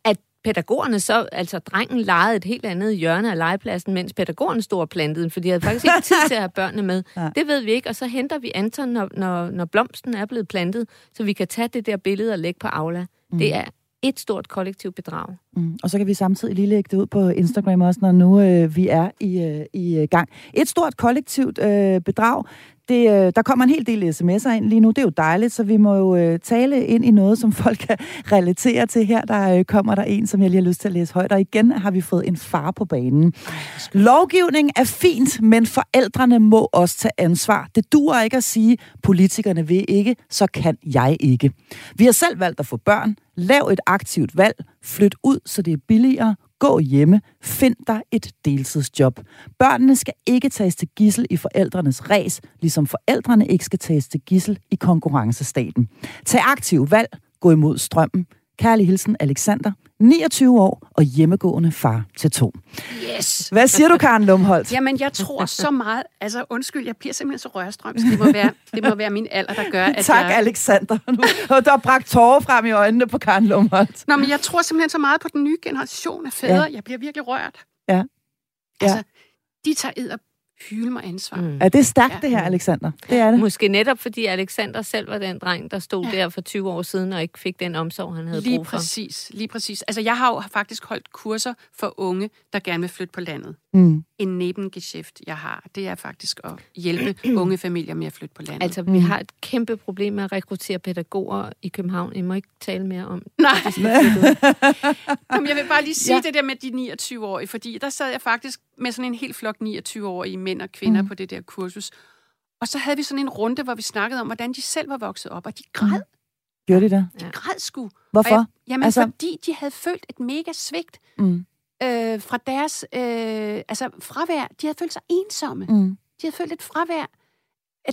At pædagogerne så, altså drengen legede et helt andet hjørne af legepladsen, mens pædagogerne stod og plantede for de havde faktisk ikke tid til at have børnene med. [laughs] Ja. Det ved vi ikke, og så henter vi Anton, når, når, når blomsten er blevet plantet, så vi kan tage det der billede og lægge på Aula. Mm. Det er et stort kollektivt bedrag. Mm. Og så kan vi samtidig lige lægge det ud på Instagram også, når nu øh, vi er i, øh, i øh, gang. Et stort kollektivt øh, bedrag, det, øh, der kommer en hel del sms'er ind lige nu. Det er jo dejligt, så vi må jo øh, tale ind i noget, som folk kan [laughs] relatere til her. Der øh, kommer der en, som jeg lige har lyst til at læse højt. Og igen har vi fået en far på banen. Lovgivning er fint, men forældrene må også tage ansvar. Det duer ikke at sige, politikerne vil ikke, så kan jeg ikke. Vi har selv valgt at få børn. Lav et aktivt valg. Flyt ud, så det er billigere Gå hjemme. Find dig et deltidsjob. Børnene skal ikke tages til gissel i forældrenes ræs, ligesom forældrene ikke skal tages til gissel i konkurrencestaten. Tag aktiv valg. Gå imod strømmen. Kærlig hilsen, Alexander, 29 år og hjemmegående far til to. Yes! Hvad siger du, Karen Lumholdt? Jamen, jeg tror så meget... Altså, undskyld, jeg bliver simpelthen så rørstrøms. Det må være, det må være min alder, der gør, at tak, jeg... Alexander. [laughs] Der er bragt tårer frem i øjnene på Karen Lumholdt. Nå, men jeg tror simpelthen så meget på den nye generation af fædre. Ja. Jeg bliver virkelig rørt. Ja. Altså, de tager ed og hylde mig ansvar. Mm. Er det stærkt, ja. det her, Alexander? Det er det. Måske netop, fordi Alexander selv var den dreng, der stod ja. der for 20 år siden og ikke fik den omsorg, han havde lige brug for. præcis, lige præcis. Altså, jeg har jo faktisk holdt kurser for unge, der gerne vil flytte på landet. Mm. En nebengeschæft, jeg har, det er faktisk at hjælpe [clears throat] unge familier med at flytte på landet. Altså, vi har et kæmpe problem med at rekruttere pædagoger i København. I må ikke tale mere om Nej. [laughs] Jamen, jeg vil bare lige sige ja. det der med de 29-årige, fordi der sad jeg faktisk med sådan en helt flok 29-årige mænd og kvinder mm. på det der kursus. Og så havde vi sådan en runde, hvor vi snakkede om, hvordan de selv var vokset op, og de græd, Gjorde de det? de græd sgu. Hvorfor? Og jeg, jamen, Altså- fordi de havde følt et mega svigt Mm. øh, fra deres øh, altså fravær. De havde følt sig ensomme. Mm. De havde følt et fravær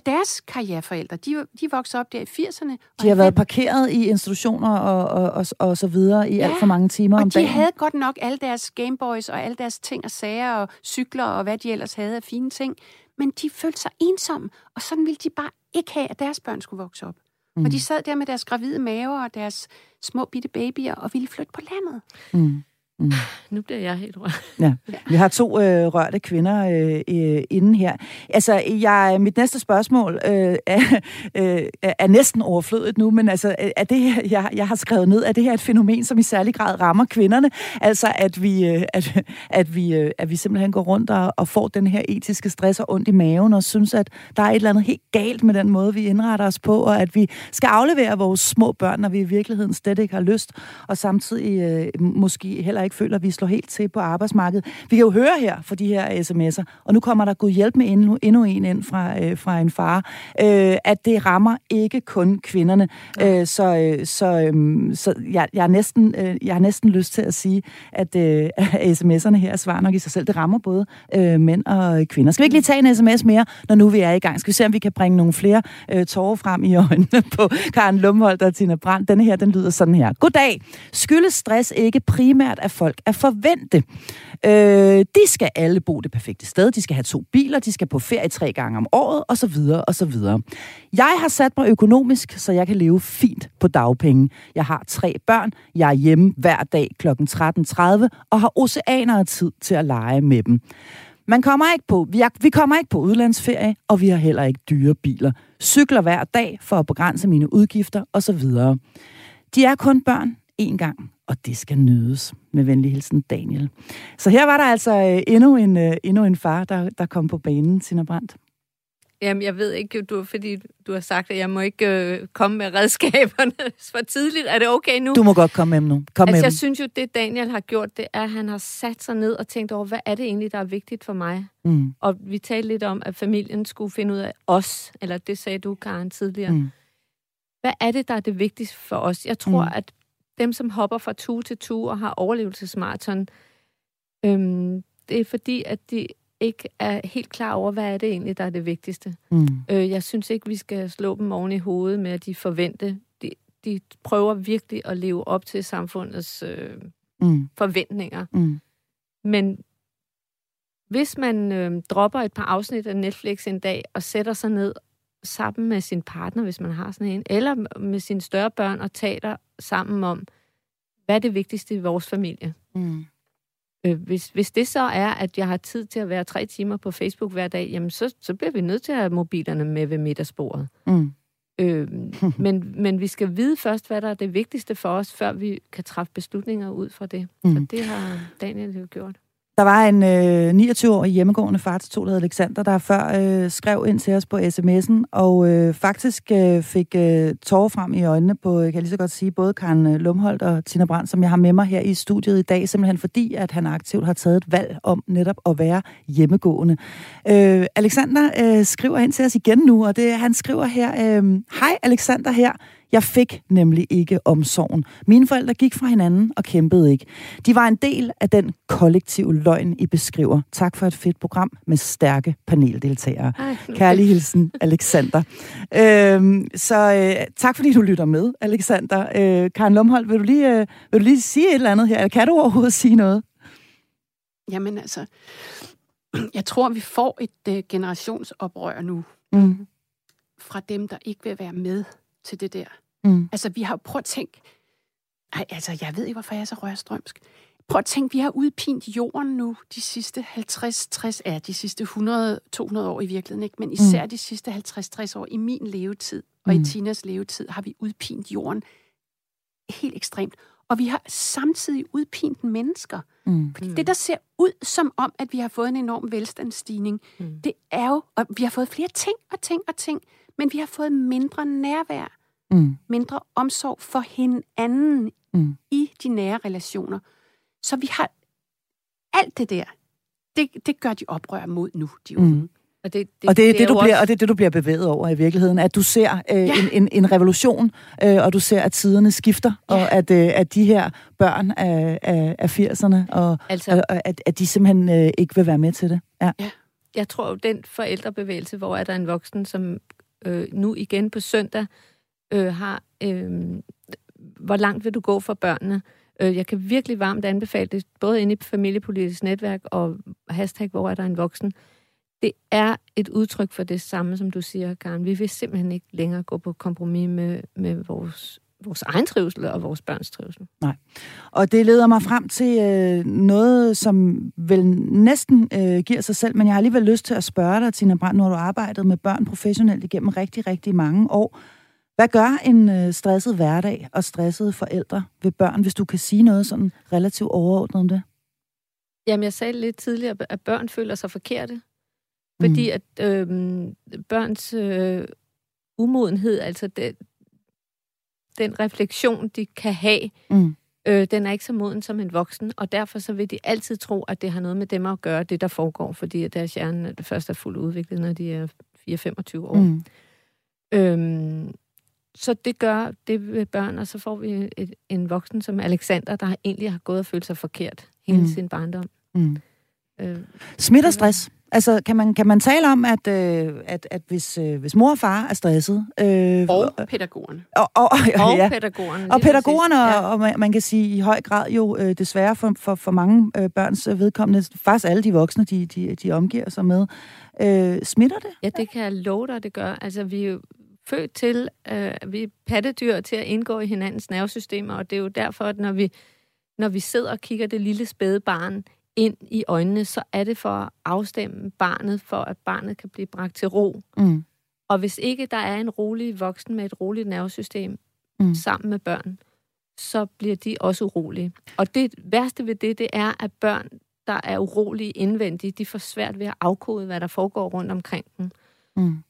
deres karriereforældre. De, de voksede op der i 80'erne. og De har været 90'erne. parkeret i institutioner og, og, og, og så videre i ja. alt for mange timer om Og de dagen. havde godt nok alle deres Gameboys og alle deres ting og sager og cykler og hvad de ellers havde af fine ting. Men de følte sig ensomme, og sådan ville de bare ikke have, at deres børn skulle vokse op. Mm. Og de sad der med deres gravide maver og deres små bitte babyer og ville flytte på landet. Mm. Mm. Nu bliver jeg helt rørt. Ja. [laughs] Vi har to øh, rørte kvinder øh, øh, inden her. Altså, jeg, mit næste spørgsmål øh, er, [laughs] øh, er næsten overflødigt nu, men altså, er det her, jeg, jeg har skrevet ned, er det her et fænomen, som i særlig grad rammer kvinderne? Altså, at vi, øh, at, [laughs] at vi, øh, at vi simpelthen går rundt og, og får den her etiske stress og ondt i maven, og synes, at der er et eller andet helt galt med den måde, vi indretter os på, og at vi skal aflevere vores små børn, når vi i virkeligheden slet ikke har lyst, og samtidig øh, måske heller ikke føler, at vi slår helt til på arbejdsmarkedet. Vi kan jo høre her for de her sms'er, og nu kommer der Gud hjælp med endnu, endnu en ind fra, øh, fra en far, øh, at det rammer ikke kun kvinderne. Øh, så øh, så, øh, så jeg, jeg, er næsten, øh, jeg har næsten lyst til at sige, at øh, [laughs] sms'erne her er svar nok i sig selv. Det rammer både øh, mænd og kvinder. Skal vi ikke lige tage en sms mere, når nu vi er i gang? Skal vi se, om vi kan bringe nogle flere øh, tårer frem i øjnene [laughs] på Karen Lumholdt og Tina Brandt. Denne her, den lyder sådan her. Goddag. Skyldes stress ikke primært, at folk er forvente? Øh, de skal alle bo det perfekte sted. De skal have to biler. De skal på ferie tre gange om året, og så videre, og så videre. Jeg har sat mig økonomisk, så jeg kan leve fint på dagpenge. Jeg har tre børn. Jeg er hjemme hver dag kl. 13.30 og har oceaner af tid til at lege med dem. Man kommer ikke på, vi, er, vi kommer ikke på udlandsferie, og vi har heller ikke dyre biler. Cykler hver dag for at begrænse mine udgifter osv. De er kun børn én gang, og det skal nydes. Med venlig hilsen, Daniel. Så her var der altså øh, endnu, en, øh, endnu en far, der, der kom på banen, Tina Brandt. Jamen, jeg ved ikke, du, fordi du har sagt, at jeg må ikke øh, komme med redskaberne [laughs] for tidligt. Er det okay nu? Du må godt komme med nu. Kom altså, med jeg dem. synes jo, det Daniel har gjort, det er, at han har sat sig ned og tænkt over, hvad er det egentlig, der er vigtigt for mig? Mm, Og vi talte lidt om, at familien skulle finde ud af os, eller det sagde du, Karen, tidligere. mm, Hvad er det, der er det vigtigste for os? Jeg tror, mm. at dem, som hopper fra tue til tue og har overlevelsesmaraton, øhm, det er fordi, at de ikke er helt klar over, hvad er det egentlig, der er det vigtigste. mm, Øh, jeg synes ikke, vi skal slå dem oven i hovedet med, at de forvente. De, de prøver virkelig at leve op til samfundets øh, mm, forventninger. mm, Men hvis man øh, dropper et par afsnit af Netflix en dag og sætter sig ned sammen med sin partner, hvis man har sådan en, eller med sine større børn og taler sammen om, hvad er det vigtigste i vores familie. mm. Øh, hvis, hvis det så er, at jeg har tid til at være tre timer på Facebook hver dag, jamen så, så bliver vi nødt til at have mobilerne med ved middagsbordet. mm. Øh, [laughs] men, men vi skal vide først, hvad der er det vigtigste for os, før vi kan træffe beslutninger ud fra det. Mm. Og det har Daniel jo gjort. Der var en øh, 29-årig hjemmegående far til to, der Alexander, der før øh, skrev ind til os på sms'en, og øh, faktisk øh, fik øh, tårer frem i øjnene på, øh, kan jeg lige så godt sige, både Karen øh, Lumholdt og Tina Brandt, som jeg har med mig her i studiet i dag, simpelthen fordi, at han aktivt har taget et valg om netop at være hjemmegående. Øh, Alexander øh, skriver ind til os igen nu, og det han skriver her, øh, Hej Alexander her, jeg fik nemlig ikke omsorgen. Mine forældre gik fra hinanden og kæmpede ikke. De var en del af den kollektive løgn, I beskriver. Tak for et fedt program med stærke paneldeltagere. Ej, Kærlig hilsen, Alexander. Øhm, så øh, tak fordi du lytter med, Alexander. Øh, Karen Lomholdt, vil du, lige, øh, vil du lige sige et eller andet her? Kan du overhovedet sige noget? Jamen altså, [clears throat] jeg tror, vi får et øh, generationsoprør nu. Mm. Fra dem, der ikke vil være med til det der. Mm. Altså, vi har prøvet at tænke... Ej, altså, jeg ved ikke, hvorfor jeg er så rørstrømsk. Prøv at tænke, vi har udpint jorden nu de sidste 50, 60, ja, de sidste 100, 200 år i virkeligheden, ikke? men især mm. de sidste 50, 60 år i min levetid og mm. i Tinas levetid har vi udpint jorden helt ekstremt. Og vi har samtidig udpint mennesker. Mm. Fordi det, der ser ud som om, at vi har fået en enorm velstandsstigning, mm. det er jo, og vi har fået flere ting og ting og ting, men vi har fået mindre nærvær, mm. mindre omsorg for hinanden mm. i de nære relationer. Så vi har alt det der, det, det gør de oprør mod nu, de unge. Mm. Og det, det, og det, det, det, du bliver, og det er det, du bliver bevæget over i virkeligheden, at du ser øh, ja. en, en, en revolution, øh, og du ser, at tiderne skifter, ja. og at, øh, at de her børn af, af, af 80'erne, og, altså, og at, at de simpelthen øh, ikke vil være med til det. Ja. ja. Jeg tror, den forældrebevægelse, hvor er der en voksen, som øh, nu igen på søndag øh, har... Øh, hvor langt vil du gå for børnene? Øh, jeg kan virkelig varmt anbefale det, både inde i familiepolitisk netværk og hashtag, hvor er der en voksen. Det er et udtryk for det samme, som du siger, Karen. Vi vil simpelthen ikke længere gå på kompromis med, med vores vores egen trivsel og vores børns trivsel. Nej. Og det leder mig frem til øh, noget, som vel næsten øh, giver sig selv, men jeg har alligevel lyst til at spørge dig, Tina Brandt, når du har arbejdet med børn professionelt igennem rigtig, rigtig mange år. Hvad gør en øh, stresset hverdag og stressede forældre ved børn, hvis du kan sige noget sådan relativt overordnet om det? Jamen, jeg sagde lidt tidligere, at børn føler sig forkerte. Fordi mm. at øh, børns øh, umodenhed, altså det, den refleksion, de kan have, mm. øh, den er ikke så moden som en voksen, og derfor så vil de altid tro, at det har noget med dem at gøre, det der foregår, fordi at deres hjerne det først er fuldt udviklet, når de er 4-25 år. Mm. Øhm, så det gør det ved børn, og så får vi et, en voksen som Alexander, der egentlig har gået og følt sig forkert hele mm. sin barndom. Mm. Øh, Smitter stress? Altså, kan man, kan man tale om, at, øh, at, at hvis, øh, hvis mor og far er stresset... Øh, og pædagogerne. Og, og, [laughs] og, og ja. pædagogerne. Og pædagogerne, ja. og, og man, man kan sige i høj grad jo øh, desværre for, for, for mange øh, børns vedkommende, faktisk alle de voksne, de, de, de omgiver sig med, øh, smitter det? Ja, det kan jeg love dig, det gør. Altså, vi er jo født til, øh, vi er pattedyr til at indgå i hinandens nervesystemer, og det er jo derfor, at når vi, når vi sidder og kigger det lille spæde barn ind i øjnene, så er det for at afstemme barnet, for at barnet kan blive bragt til ro. Mm. Og hvis ikke der er en rolig voksen med et roligt nervesystem mm. sammen med børn, så bliver de også urolige. Og det værste ved det, det er, at børn, der er urolige indvendigt, de får svært ved at afkode, hvad der foregår rundt omkring dem. Mm.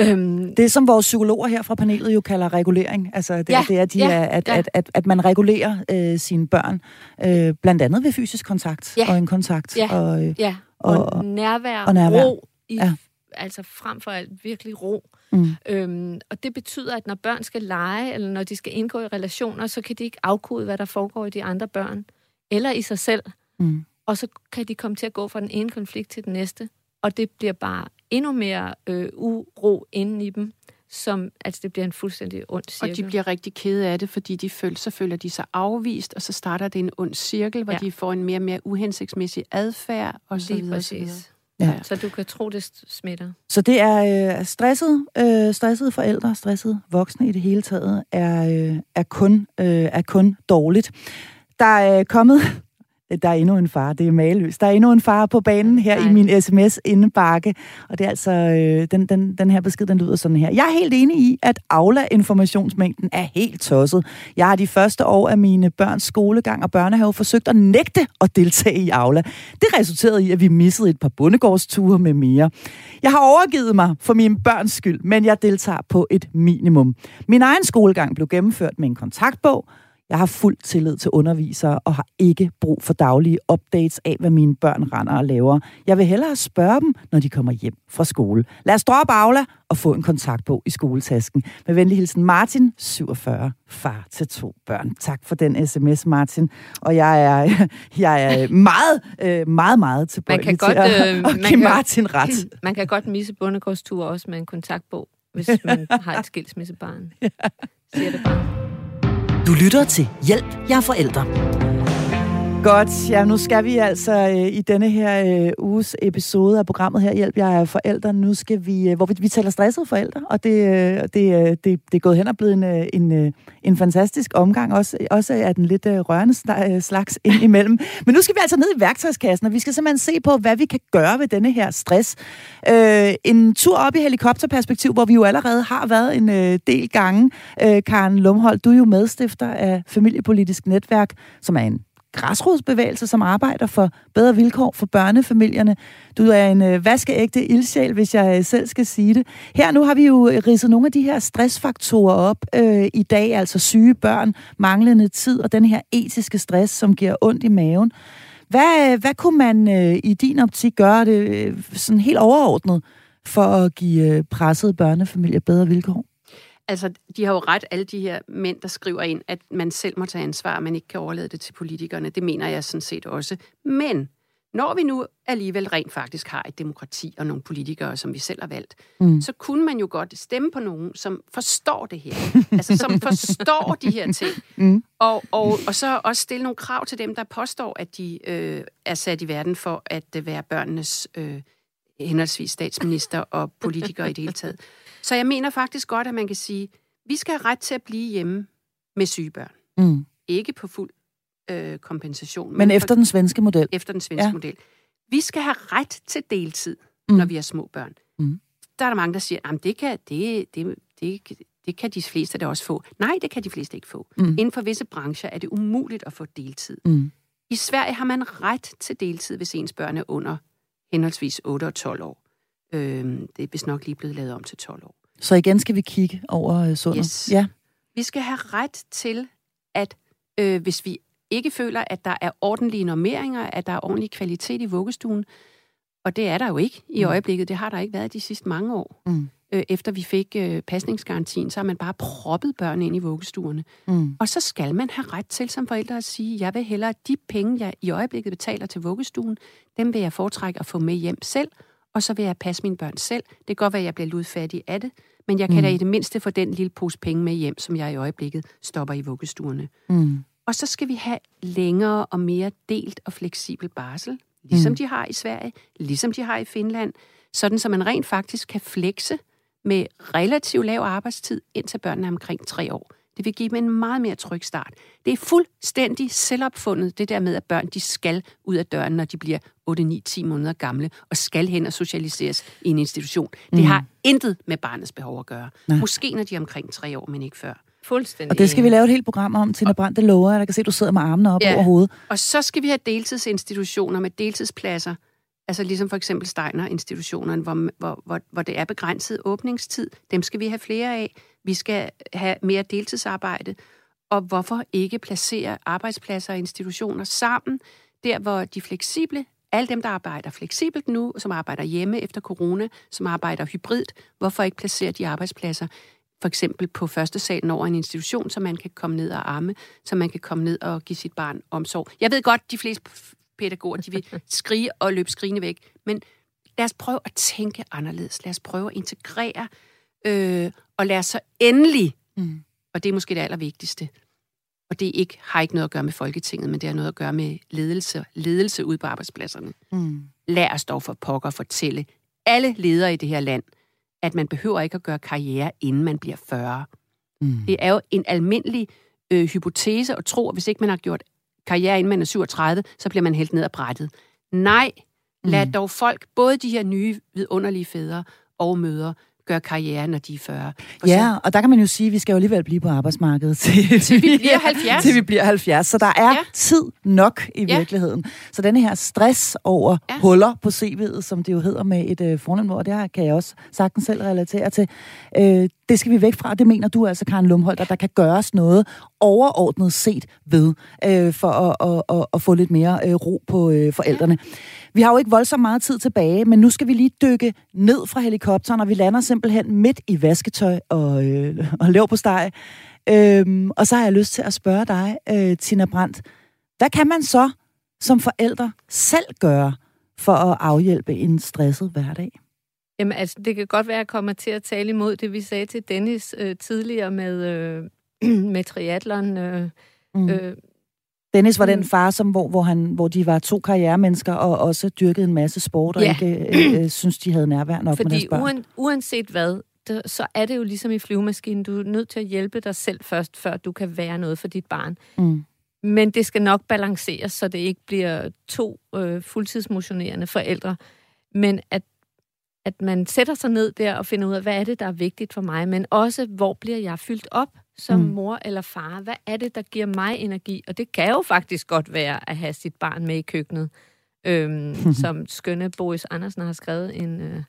Øhm, det som vores psykologer her fra panelet jo kalder regulering, altså det, ja, det er, de ja, er at, ja. at, at, at man regulerer øh, sine børn, øh, blandt andet ved fysisk kontakt ja. og en kontakt. Ja, og, øh, ja. og, og nærvær, og nærvær. ro, i, ja. altså frem for alt virkelig ro. Mm. Øhm, og det betyder, at når børn skal lege, eller når de skal indgå i relationer, så kan de ikke afkode, hvad der foregår i de andre børn, eller i sig selv. Mm. Og så kan de komme til at gå fra den ene konflikt til den næste og det bliver bare endnu mere øh, uro inde i dem, som altså det bliver en fuldstændig ond cirkel. Og de bliver rigtig kede af det, fordi de føler, så føler de sig afvist, og så starter det en ond cirkel, hvor ja. de får en mere og mere uhensigtsmæssig adfærd, og så Lige videre. Præcis. Så, videre. Ja. så du kan tro, det smitter. Så det er øh, stresset, øh, stressede forældre, stressede voksne i det hele taget, er, øh, er, kun, øh, er kun dårligt. Der er kommet der er endnu en far, det er maløs. Der er endnu en far på banen her Nej. i min sms-indebakke, og det er altså, øh, den, den, den her besked, den lyder sådan her. Jeg er helt enig i, at Aula-informationsmængden er helt tosset. Jeg har de første år af mine børns skolegang og børnehave forsøgt at nægte at deltage i Aula. Det resulterede i, at vi missede et par bundegårdsture med mere. Jeg har overgivet mig for mine børns skyld, men jeg deltager på et minimum. Min egen skolegang blev gennemført med en kontaktbog, Jeg har fuld tillid til undervisere og har ikke brug for daglige updates af, hvad mine børn render og laver. Jeg vil hellere spørge dem, når de kommer hjem fra skole. Lad os droppe Aula og få en kontaktbog i skoletasken. Med venlig hilsen Martin, 47, far til to børn. Tak for den sms, Martin. Og jeg er, [laughs] jeg er meget, øh, meget, meget tilbøjelig man kan til godt, at, øh, [laughs] at man give kan- Martin ret. [clears throat] Man kan godt misse bundegårdstur også med en kontaktbog, hvis [laughs] man har et skilsmissebarn. Siger det bare. Du lytter til Hjælp, jeg er forældre. Godt, ja, nu skal vi altså øh, i denne her øh, uges episode af programmet her, Hjælp, jeg er forældre, nu skal vi, øh, hvor vi, vi taler stressede forældre, og det, øh, det, øh, det, det er gået hen og blevet en, øh, en, øh, en fantastisk omgang, også, også er den lidt øh, rørende øh, slags ind imellem. [laughs] Men nu skal vi altså ned i værktøjskassen, og vi skal simpelthen se på, hvad vi kan gøre ved denne her stress. Øh, en tur op i helikopterperspektiv, hvor vi jo allerede har været en øh, del gange. Øh, Karen Lumhold, du er jo medstifter af Familiepolitisk Netværk, som er en græsrodsbevægelse, som arbejder for bedre vilkår for børnefamilierne. Du er en øh, vaskeægte ildsjæl, hvis jeg øh, selv skal sige det. Her nu har vi jo øh, ridset nogle af de her stressfaktorer op øh, i dag, altså syge børn, manglende tid og den her etiske stress, som giver ondt i maven. Hvad, øh, hvad kunne man øh, i din optik gøre det øh, sådan helt overordnet for at give øh, pressede børnefamilier bedre vilkår? Altså, de har jo ret, alle de her mænd, der skriver ind, at man selv må tage ansvar, og man ikke kan overlade det til politikerne. Det mener jeg sådan set også. Men når vi nu alligevel rent faktisk har et demokrati og nogle politikere, som vi selv har valgt, mm. så kunne man jo godt stemme på nogen, som forstår det her. [laughs] altså, som forstår de her ting. Mm. Og, og, og så også stille nogle krav til dem, der påstår, at de øh, er sat i verden for at være børnenes øh, henholdsvis statsminister og politikere i det hele taget. Så jeg mener faktisk godt, at man kan sige, vi skal have ret til at blive hjemme med syge børn. Mm. Ikke på fuld øh, kompensation. Men efter den svenske model? Efter den svenske Ja. model. Vi skal have ret til deltid, mm. når vi har små børn. Mm. Der er der mange, der siger, at det kan, det, det, det, det kan de fleste da også få. Nej, det kan de fleste ikke få. Mm. Inden for visse brancher er det umuligt at få deltid. Mm. I Sverige har man ret til deltid, hvis ens børn er under henholdsvis 8 og 12 år. Øhm, det er vist nok lige blevet lavet om til 12 år. Så igen skal vi kigge over øh, sundet. Yes. Ja. Vi skal have ret til, at øh, hvis vi ikke føler, at der er ordentlige normeringer, at der er ordentlig kvalitet i vuggestuen, og det er der jo ikke i Mm. øjeblikket, det har der ikke været de sidste mange år. Mm. Øh, efter vi fik øh, pasningsgarantien, så har man bare proppet børn ind i vuggestuerne. Mm. Og så skal man have ret til som forældre at sige, jeg vil hellere, de penge, jeg i øjeblikket betaler til vuggestuen, dem vil jeg foretrække at få med hjem selv, og så vil jeg passe mine børn selv. Det kan godt være, at jeg bliver ludfattig af det, men jeg kan Mm. da i det mindste få den lille pose penge med hjem, som jeg i øjeblikket stopper i vuggestuerne. Mm. Og så skal vi have længere og mere delt og fleksibel barsel, ligesom Mm. de har i Sverige, ligesom de har i Finland, sådan så man rent faktisk kan flekse med relativt lav arbejdstid, indtil børnene er omkring tre år. Det vil give dem en meget mere tryg start. Det er fuldstændig selvopfundet, det der med, at børn de skal ud af døren, når de bliver 8, 9, 10 måneder gamle, og skal hen og socialiseres i en institution. Det Mm. har intet med barnets behov at gøre. Nej. Måske når de er omkring tre år, men ikke før. Fuldstændig. Og det skal vi lave et helt program om, Tina Brandt, det lover jeg. Jeg kan se, at du sidder med armene op Ja. over hovedet. Og så skal vi have deltidsinstitutioner med deltidspladser, altså ligesom for eksempel Steiner-institutionerne, hvor, hvor, hvor, hvor det er begrænset åbningstid. Dem skal vi have flere af. Vi skal have mere deltidsarbejde. Og hvorfor ikke placere arbejdspladser og institutioner sammen, der hvor de fleksible, alle dem, der arbejder fleksibelt nu, som arbejder hjemme efter corona, som arbejder hybridt, hvorfor ikke placere de arbejdspladser for eksempel på første salen over en institution, så man kan komme ned og arme, så man kan komme ned og give sit barn omsorg. Jeg ved godt, de fleste pædagoger, de vil [laughs] skrige og løbe skrigende væk, men lad os prøve at tænke anderledes. Lad os prøve at integrere, øh, og lad os så endelig, Mm. og det er måske det allervigtigste, og det ikke, har ikke noget at gøre med Folketinget, men det har noget at gøre med ledelse, ledelse ude på arbejdspladserne. Mm. Lad os dog for pokker fortælle alle ledere i det her land, at man behøver ikke at gøre karriere, inden man bliver 40. Mm. Det er jo en almindelig øh, hypotese at tro, at hvis ikke man har gjort karriere, inden man er 37, så bliver man helt ned ad brættet. Nej, lad Mm. dog folk, både de her nye vidunderlige fædre og mødre, gøre karriere, når de er 40. For ja, og der kan man jo sige, at vi skal jo alligevel blive på arbejdsmarkedet til, til vi bliver [laughs] 70. til vi bliver 70. Så der er ja. tid nok i ja. virkeligheden. Så denne her stress over ja. huller på CV'et, som det jo hedder med et øh, fornemt ord, det her kan jeg også sagtens selv relatere til. Øh, det skal vi væk fra. Det mener du altså, Karen Lumholdt, at der kan gøres noget overordnet set ved, øh, for at, at, at, at få lidt mere øh, ro på øh, forældrene. Ja. Vi har jo ikke voldsomt meget tid tilbage, men nu skal vi lige dykke ned fra helikopteren, og vi lander simpelthen midt i vasketøj og, øh, og lav på steg. Øhm, og så har jeg lyst til at spørge dig, øh, Tina Brandt, hvad kan man så som forældre selv gøre for at afhjælpe en stresset hverdag? Jamen altså, det kan godt være, at jeg kommer til at tale imod det, vi sagde til Dennis øh, tidligere med, øh, [clears throat] med triathlon. Øh, mm. øh, Dennis var mm. den far, som, hvor, hvor, han, hvor de var to karrieremennesker og også dyrkede en masse sport, og ja. ikke øh, øh, synes, de havde nærvær nok Fordi med deres børn. Uanset hvad, der, så er det jo ligesom i flyvemaskinen. Du er nødt til at hjælpe dig selv først, før du kan være noget for dit barn. Mm. Men det skal nok balanceres, så det ikke bliver to øh, fuldtidsmotionerende forældre. Men at, at man sætter sig ned der og finder ud af, hvad er det, der er vigtigt for mig, men også, hvor bliver jeg fyldt op? Som mm. mor eller far? Hvad er det, der giver mig energi? Og det kan jo faktisk godt være at have sit barn med i køkkenet, øhm, [laughs] som skønne Boris Andersen har skrevet en, øh,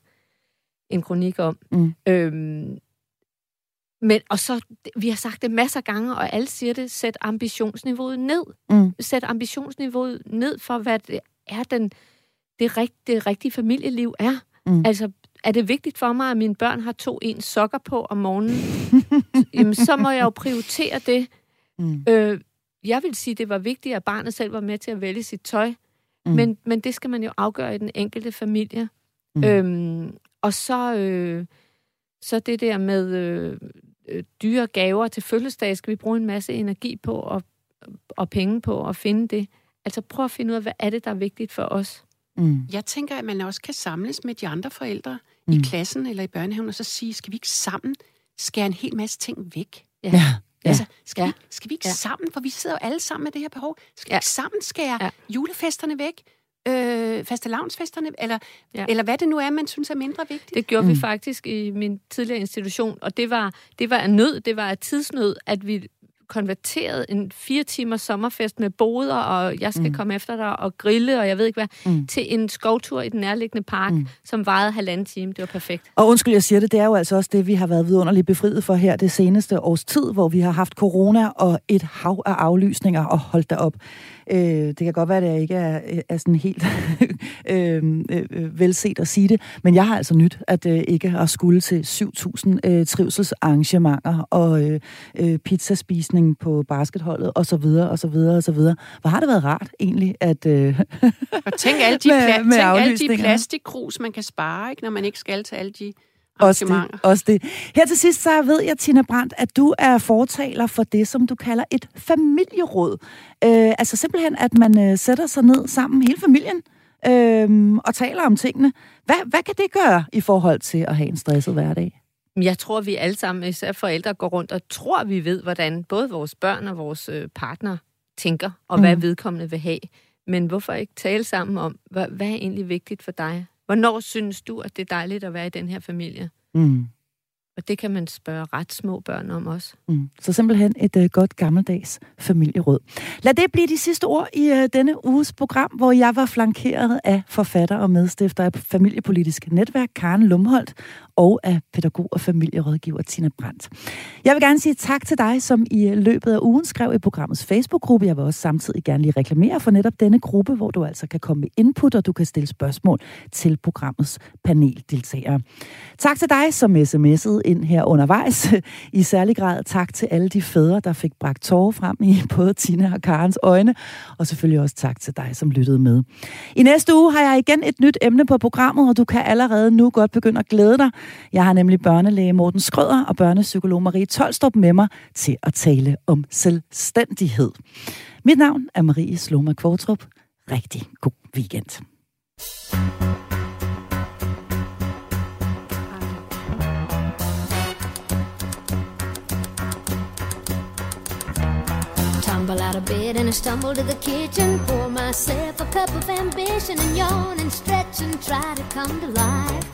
en kronik om. Mm. Øhm, men, og så, vi har sagt det masser af gange, og alle siger det, sæt ambitionsniveauet ned. Mm. Sæt ambitionsniveauet ned for, hvad det er, den, det, rigt, det rigtige familieliv er. Mm. Altså, er det vigtigt for mig, at mine børn har to ens sokker på om morgenen, [laughs] jamen, så må jeg jo prioritere det. Mm. Øh, jeg vil sige, det var vigtigt, at barnet selv var med til at vælge sit tøj, mm. men, men det skal man jo afgøre i den enkelte familie. Mm. Øhm, og så, øh, så det der med øh, øh, dyre gaver til fødselsdag, skal vi bruge en masse energi på og, og penge på at finde det. Altså prøv at finde ud af, hvad er det, der er vigtigt for os. Mm. Jeg tænker, at man også kan samles med de andre forældre mm. i klassen eller i børnehaven, og så sige, skal vi ikke sammen skære en hel masse ting væk? Ja. ja. Altså, skal, ja. vi, skal vi ikke ja. sammen, for vi sidder jo alle sammen med det her behov, skal ja. vi ikke sammen skære ja. julefesterne væk? øh, fastelavnsfesterne, eller, ja. eller hvad det nu er, man synes er mindre vigtigt? Det gjorde mm. vi faktisk i min tidligere institution, og det var, det var en nød, det var et tidsnød, at vi konverteret en fire timers sommerfest med boder, og jeg skal mm. komme efter dig og grille, og jeg ved ikke hvad, mm. til en skovtur i den nærliggende park, mm. som varede halvanden time. Det var perfekt. Og undskyld, jeg siger det, det er jo altså også det, vi har været vidunderligt befriet for her det seneste års tid, hvor vi har haft corona og et hav af aflysninger, og holdt der op. Øh, det kan godt være, at det ikke er, er sådan helt [laughs] øh, øh, velset at sige det, men jeg har altså nyt, at øh, ikke har skulle til 7.000 øh, trivselsarrangementer og øh, øh, pizzaspisning på basketholdet og så videre og så videre og så videre. Hvor har det været rart egentlig at øh, og tænk alle [laughs] de, pla- med, med tænk alle de plastikkrus, man kan spare, ikke, når man ikke skal til alle de også det, også det. Her til sidst, så ved jeg, Tina Brandt, at du er fortaler for det, som du kalder et familieråd. Øh, altså simpelthen, at man øh, sætter sig ned sammen, hele familien, øh, og taler om tingene. Hvad, hvad kan det gøre i forhold til at have en stresset hverdag? Jeg tror, vi alle sammen, især forældre, går rundt og tror, vi ved, hvordan både vores børn og vores øh, partner tænker, og hvad mm. vedkommende vil have. Men hvorfor ikke tale sammen om, hvad, hvad er egentlig vigtigt for dig? Hvornår synes du, at det er dejligt at være i den her familie? Mm. Og det kan man spørge ret små børn om også. Mm. Så simpelthen et uh, godt gammeldags familieråd. Lad det blive de sidste ord i uh, denne uges program, hvor jeg var flankeret af forfatter og medstifter af Familiepolitisk Netværk, Karen Lumholdt, og af pædagog og familierådgiver Tina Brandt. Jeg vil gerne sige tak til dig, som i løbet af ugen skrev i programmets Facebook-gruppe. Jeg vil også samtidig gerne lige reklamere for netop denne gruppe, hvor du altså kan komme med input, og du kan stille spørgsmål til programmets paneldeltagere. Tak til dig, som sms'ede ind her undervejs. I særlig grad tak til alle de fædre, der fik bragt tårer frem i både Tina og Karens øjne, og selvfølgelig også tak til dig, som lyttede med. I næste uge har jeg igen et nyt emne på programmet, og du kan allerede nu godt begynde at glæde dig. Jeg har nemlig børnelæge Morten Skrøder og børnepsykolog Marie Tolstrup med mig til at tale om selvstændighed. Mit navn er Marie Sloma Kvartrup. Rigtig god weekend. Tumble out of bed and I stumble to the kitchen. Pour myself a cup of ambition and yawn and stretch and try to come to life.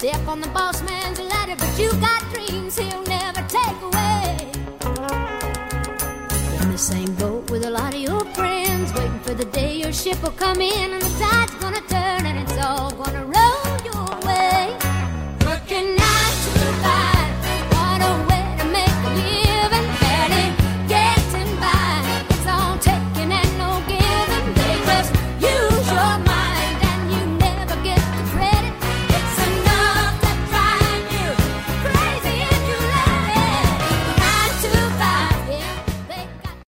Step on the boss man's ladder, but you got dreams he'll never take away. In the same boat with a lot of your friends, waiting for the day your ship will come in and the tide's